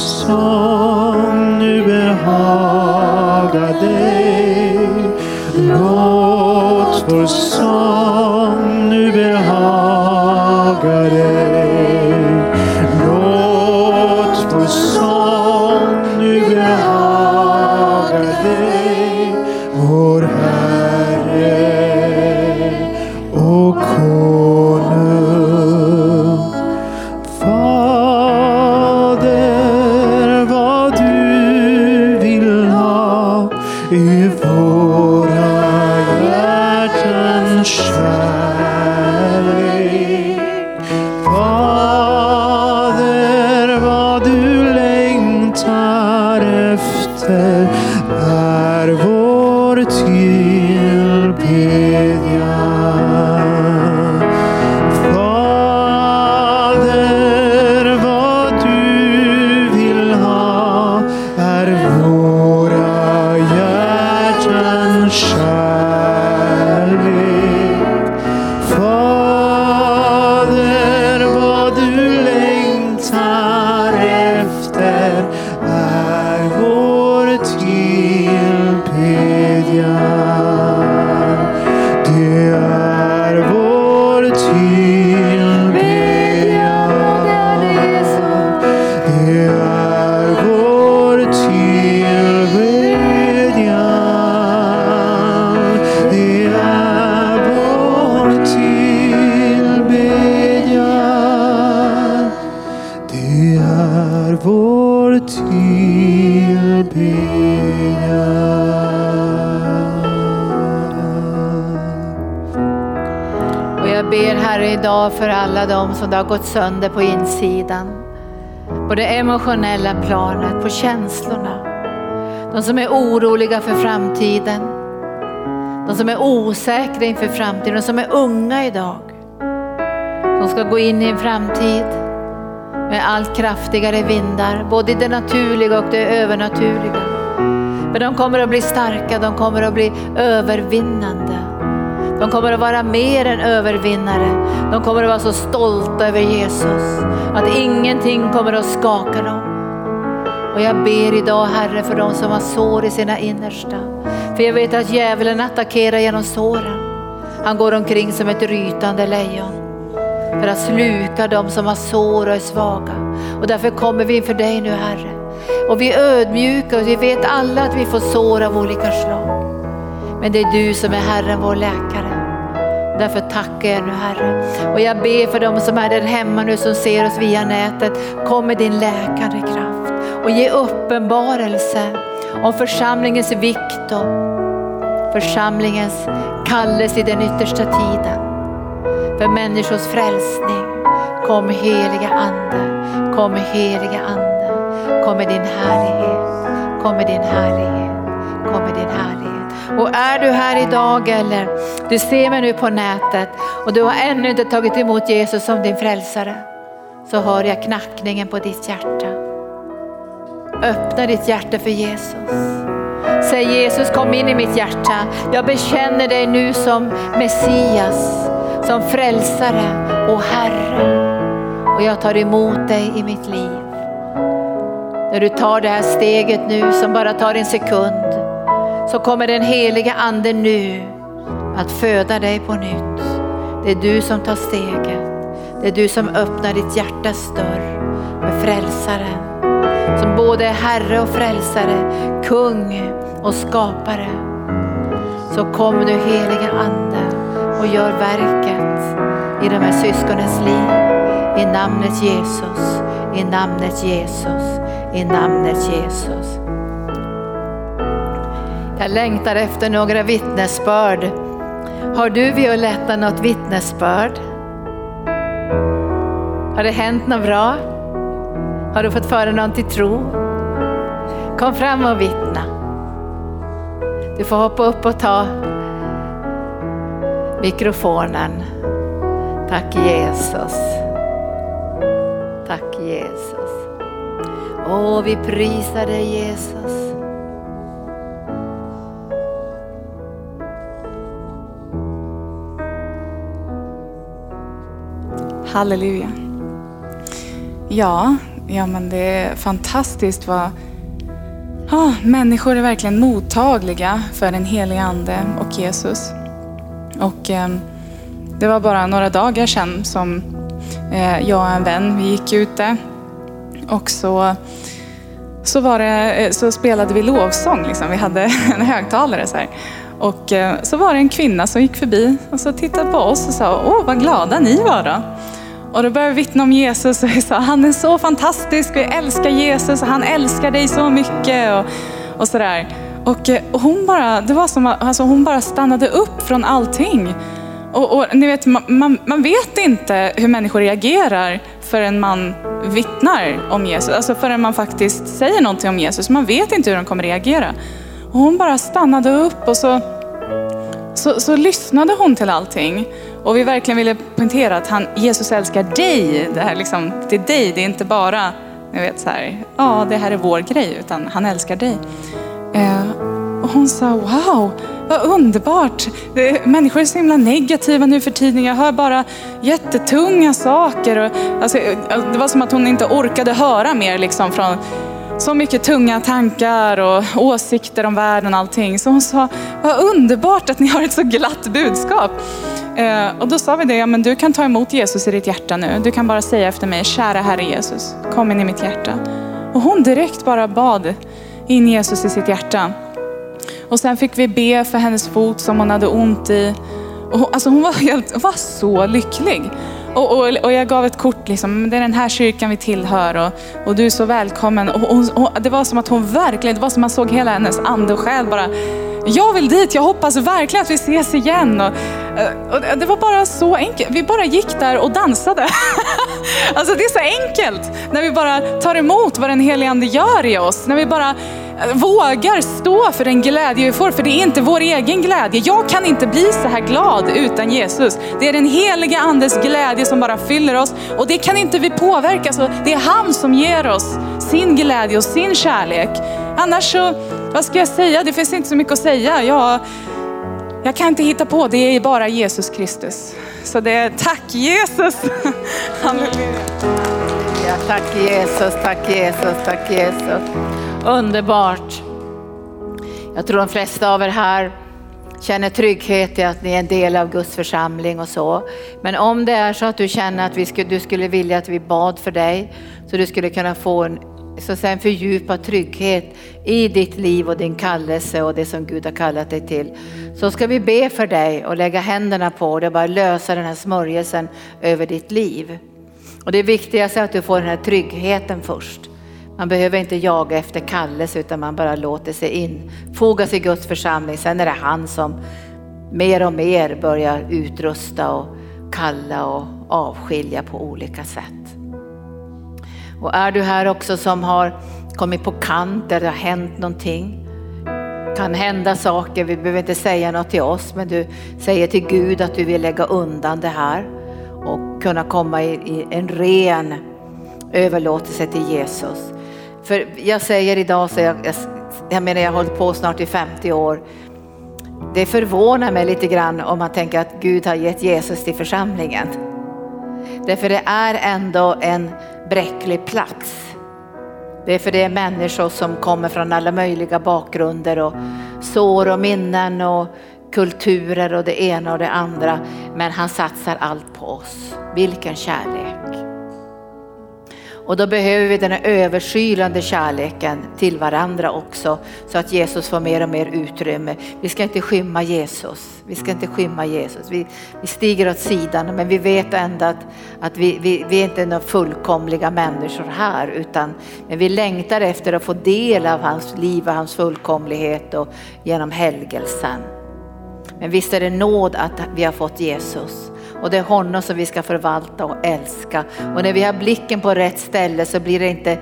ber Herre idag för alla de som det har gått sönder på insidan. På det emotionella planet, på känslorna. De som är oroliga för framtiden. De som är osäkra inför framtiden, de som är unga idag. Som ska gå in i en framtid med allt kraftigare vindar, både det naturliga och det övernaturliga. Men de kommer att bli starka, de kommer att bli övervinnande. De kommer att vara mer än övervinnare. De kommer att vara så stolta över Jesus att ingenting kommer att skaka dem. Och jag ber idag Herre för de som har sår i sina innersta. För jag vet att djävulen attackerar genom såren. Han går omkring som ett rytande lejon för att sluka dem som har sår och är svaga. Och därför kommer vi inför dig nu Herre. Och vi är ödmjuka och vi vet alla att vi får sår av olika slag. Men det är du som är Herren vår läkare. Därför tackar jag nu Herre. Och jag ber för dem som är där hemma nu som ser oss via nätet. Kom med din läkande kraft och ge uppenbarelse om församlingens vikt och församlingens kallelse i den yttersta tiden för människors frälsning. Kom heliga Ande, kom heliga Ande, kom med din härlighet, kom med din härlighet, kom med din härlighet. Och är du här idag eller du ser mig nu på nätet och du har ännu inte tagit emot Jesus som din frälsare så hör jag knackningen på ditt hjärta. Öppna ditt hjärta för Jesus. Säg Jesus kom in i mitt hjärta. Jag bekänner dig nu som Messias, som frälsare och Herre. Och jag tar emot dig i mitt liv. När du tar det här steget nu som bara tar en sekund så kommer den heliga ande nu att föda dig på nytt. Det är du som tar steget. Det är du som öppnar ditt hjärtas dörr för frälsaren som både är Herre och frälsare, kung och skapare. Så kom nu heliga Ande och gör verket i de här syskonens liv. I namnet Jesus, i namnet Jesus, i namnet Jesus. Jag längtar efter några vittnesbörd. Har du Violetta något vittnesbörd? Har det hänt något bra? Har du fått föra någon till tro? Kom fram och vittna. Du får hoppa upp och ta mikrofonen. Tack Jesus. Tack Jesus. Åh, vi prisar dig Jesus. Halleluja. Ja, ja men det är fantastiskt vad ah, människor är verkligen mottagliga för den helige Ande och Jesus. Och eh, det var bara några dagar sedan som eh, jag och en vän, vi gick ute och så, så, var det, eh, så spelade vi lovsång. Liksom. Vi hade en högtalare så här. Och eh, så var det en kvinna som gick förbi och så tittade på oss och sa, åh vad glada ni var då. Och då började vi vittna om Jesus och vi sa, han är så fantastisk, vi älskar Jesus och han älskar dig så mycket. Och, och sådär. Eh, och, hon, bara, det var som att alltså hon bara stannade upp från allting. Och, och ni vet, man, man vet inte hur människor reagerar förrän man vittnar om Jesus. Alltså förrän man faktiskt säger någonting om Jesus. Man vet inte hur de kommer reagera. Och hon bara stannade upp och så, så, så lyssnade hon till allting. Och vi verkligen ville poängtera att han, Jesus älskar dig. Det, här liksom, det är dig, det är inte bara, ni vet så här, ja det här är vår grej, utan han älskar dig. Eh, och hon sa, wow, vad underbart. Människor är så himla negativa nu för tiden. Jag hör bara jättetunga saker. Och, alltså, eh, det var som att hon inte orkade höra mer liksom, från så mycket tunga tankar och åsikter om världen och allting. Så hon sa, vad underbart att ni har ett så glatt budskap. Eh, och då sa vi det, ja men du kan ta emot Jesus i ditt hjärta nu. Du kan bara säga efter mig, kära Herre Jesus, kom in i mitt hjärta. Och hon direkt bara bad in Jesus i sitt hjärta. Och sen fick vi be för hennes fot som hon hade ont i. Och hon, alltså hon var, helt, var så lycklig. Och, och, och, jag gav ett kort, liksom, det är den här kyrkan vi tillhör och, och du är så välkommen. Och, och, det var som att hon verkligen, det var som att man såg hela hennes ande och själ bara, jag vill dit, jag hoppas verkligen att vi ses igen. Och, eh, och det var bara så enkelt, vi bara gick där och dansade. alltså det är så enkelt när vi bara tar emot vad den helige ande gör i oss. När vi bara vågar stå för den glädje vi får, för det är inte vår egen glädje. Jag kan inte bli så här glad utan Jesus. Det är den heliga andes glädje som bara fyller oss och det kan inte vi påverka. Så det är han som ger oss sin glädje och sin kärlek. Annars så, vad ska jag säga? Det finns inte så mycket att säga. Jag, jag kan inte hitta på, det är bara Jesus Kristus. Så det är tack Jesus. Halleluja. Ja, tack Jesus, tack Jesus, tack Jesus. Underbart. Jag tror de flesta av er här känner trygghet i att ni är en del av Guds församling och så. Men om det är så att du känner att vi skulle, du skulle vilja att vi bad för dig så du skulle kunna få en, så att en fördjupad trygghet i ditt liv och din kallelse och det som Gud har kallat dig till. Så ska vi be för dig och lägga händerna på dig och bara lösa den här smörjelsen över ditt liv. Och det viktigaste är att du får den här tryggheten först. Man behöver inte jaga efter kallelse utan man bara låter sig infogas i Guds församling. Sen är det han som mer och mer börjar utrusta och kalla och avskilja på olika sätt. Och är du här också som har kommit på kant där det har hänt någonting. kan hända saker, vi behöver inte säga något till oss men du säger till Gud att du vill lägga undan det här och kunna komma i, i en ren överlåtelse till Jesus. För jag säger idag, så jag, jag, jag menar jag har hållit på snart i 50 år. Det förvånar mig lite grann om man tänker att Gud har gett Jesus till församlingen. Därför det är ändå en bräcklig plats. Det är för det är människor som kommer från alla möjliga bakgrunder och sår och minnen och kulturer och det ena och det andra. Men han satsar allt på oss. Vilken kärlek. Och då behöver vi den här överskylande kärleken till varandra också så att Jesus får mer och mer utrymme. Vi ska inte skymma Jesus. Vi ska inte skymma Jesus. Vi, vi stiger åt sidan men vi vet ändå att, att vi, vi, vi är inte några fullkomliga människor här utan men vi längtar efter att få del av hans liv och hans fullkomlighet och genom helgelsen. Men visst är det nåd att vi har fått Jesus. Och det är honom som vi ska förvalta och älska. Och när vi har blicken på rätt ställe så blir det inte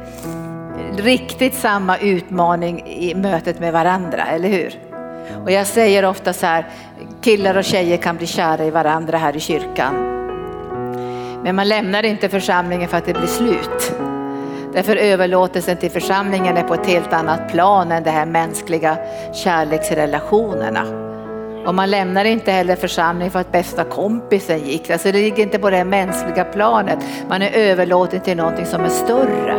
riktigt samma utmaning i mötet med varandra, eller hur? Och jag säger ofta så här, killar och tjejer kan bli kära i varandra här i kyrkan. Men man lämnar inte församlingen för att det blir slut. Därför överlåtelsen till församlingen är på ett helt annat plan än de här mänskliga kärleksrelationerna. Och man lämnar inte heller församlingen för att bästa kompisen gick. Alltså det ligger inte på det mänskliga planet. Man är överlåten till någonting som är större.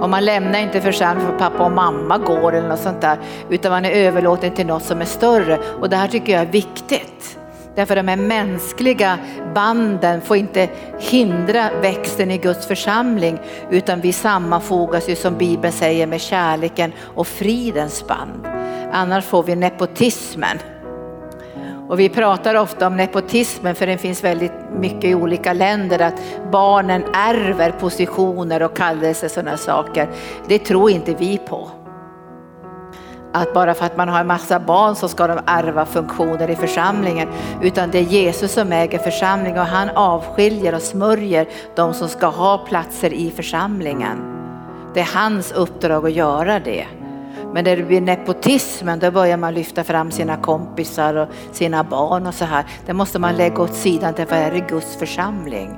Och man lämnar inte församlingen för att pappa och mamma går eller något sånt där. Utan man är överlåten till något som är större. Och det här tycker jag är viktigt. Därför de här mänskliga banden får inte hindra växten i Guds församling utan vi sammanfogas ju som Bibeln säger med kärleken och fridens band. Annars får vi nepotismen och vi pratar ofta om nepotismen för den finns väldigt mycket i olika länder att barnen ärver positioner och kallelser sådana saker. Det tror inte vi på. Att bara för att man har en massa barn så ska de ärva funktioner i församlingen. Utan det är Jesus som äger församlingen och han avskiljer och smörjer de som ska ha platser i församlingen. Det är hans uppdrag att göra det. Men när det blir nepotismen då börjar man lyfta fram sina kompisar och sina barn och så här. Det måste man lägga åt sidan Det är Guds församling.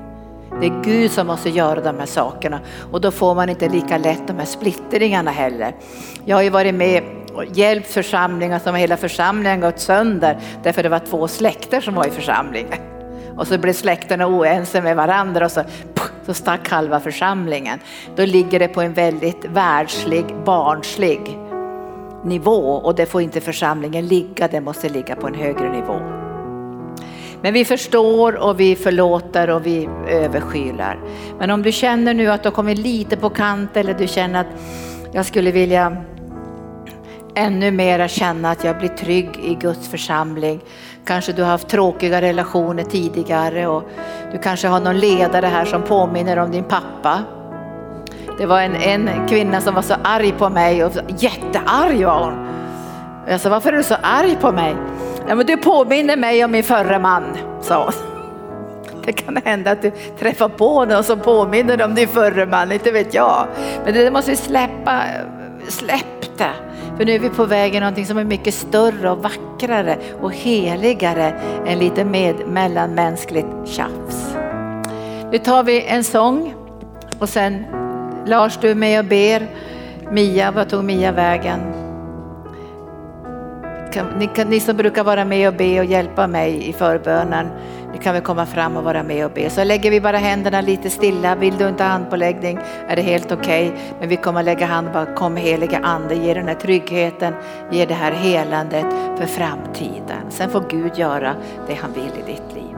Det är Gud som måste göra de här sakerna och då får man inte lika lätt de här splittringarna heller. Jag har ju varit med och hjälpt församlingar som hela församlingen gått sönder därför det var två släkter som var i församlingen. Och så blev släkterna oense med varandra och så, så stack halva församlingen. Då ligger det på en väldigt världslig, barnslig nivå och det får inte församlingen ligga, det måste ligga på en högre nivå. Men vi förstår och vi förlåter och vi överskylar. Men om du känner nu att du har kommit lite på kant eller du känner att jag skulle vilja ännu mera känna att jag blir trygg i Guds församling. Kanske du har haft tråkiga relationer tidigare och du kanske har någon ledare här som påminner om din pappa det var en, en kvinna som var så arg på mig och jättearg var hon. Jag sa, varför är du så arg på mig? Ja, men du påminner mig om min förre man, sa hon. Det kan hända att du träffar på någon som påminner om din förre man, inte vet jag. Men det måste vi släppa, släpp det. För nu är vi på väg i någonting som är mycket större och vackrare och heligare än lite med mellanmänskligt tjafs. Nu tar vi en sång och sen Lars, du är med och ber. Mia, vad tog Mia vägen? ni, kan, ni som brukar vara med och be och hjälpa mig i förbönen, ni kan väl komma fram och vara med och be. Så lägger vi bara händerna lite stilla. Vill du inte ha handpåläggning är det helt okej. Okay. Men vi kommer lägga hand bara, kom heliga ande, ge den här tryggheten, ge det här helandet för framtiden. Sen får Gud göra det han vill i ditt liv.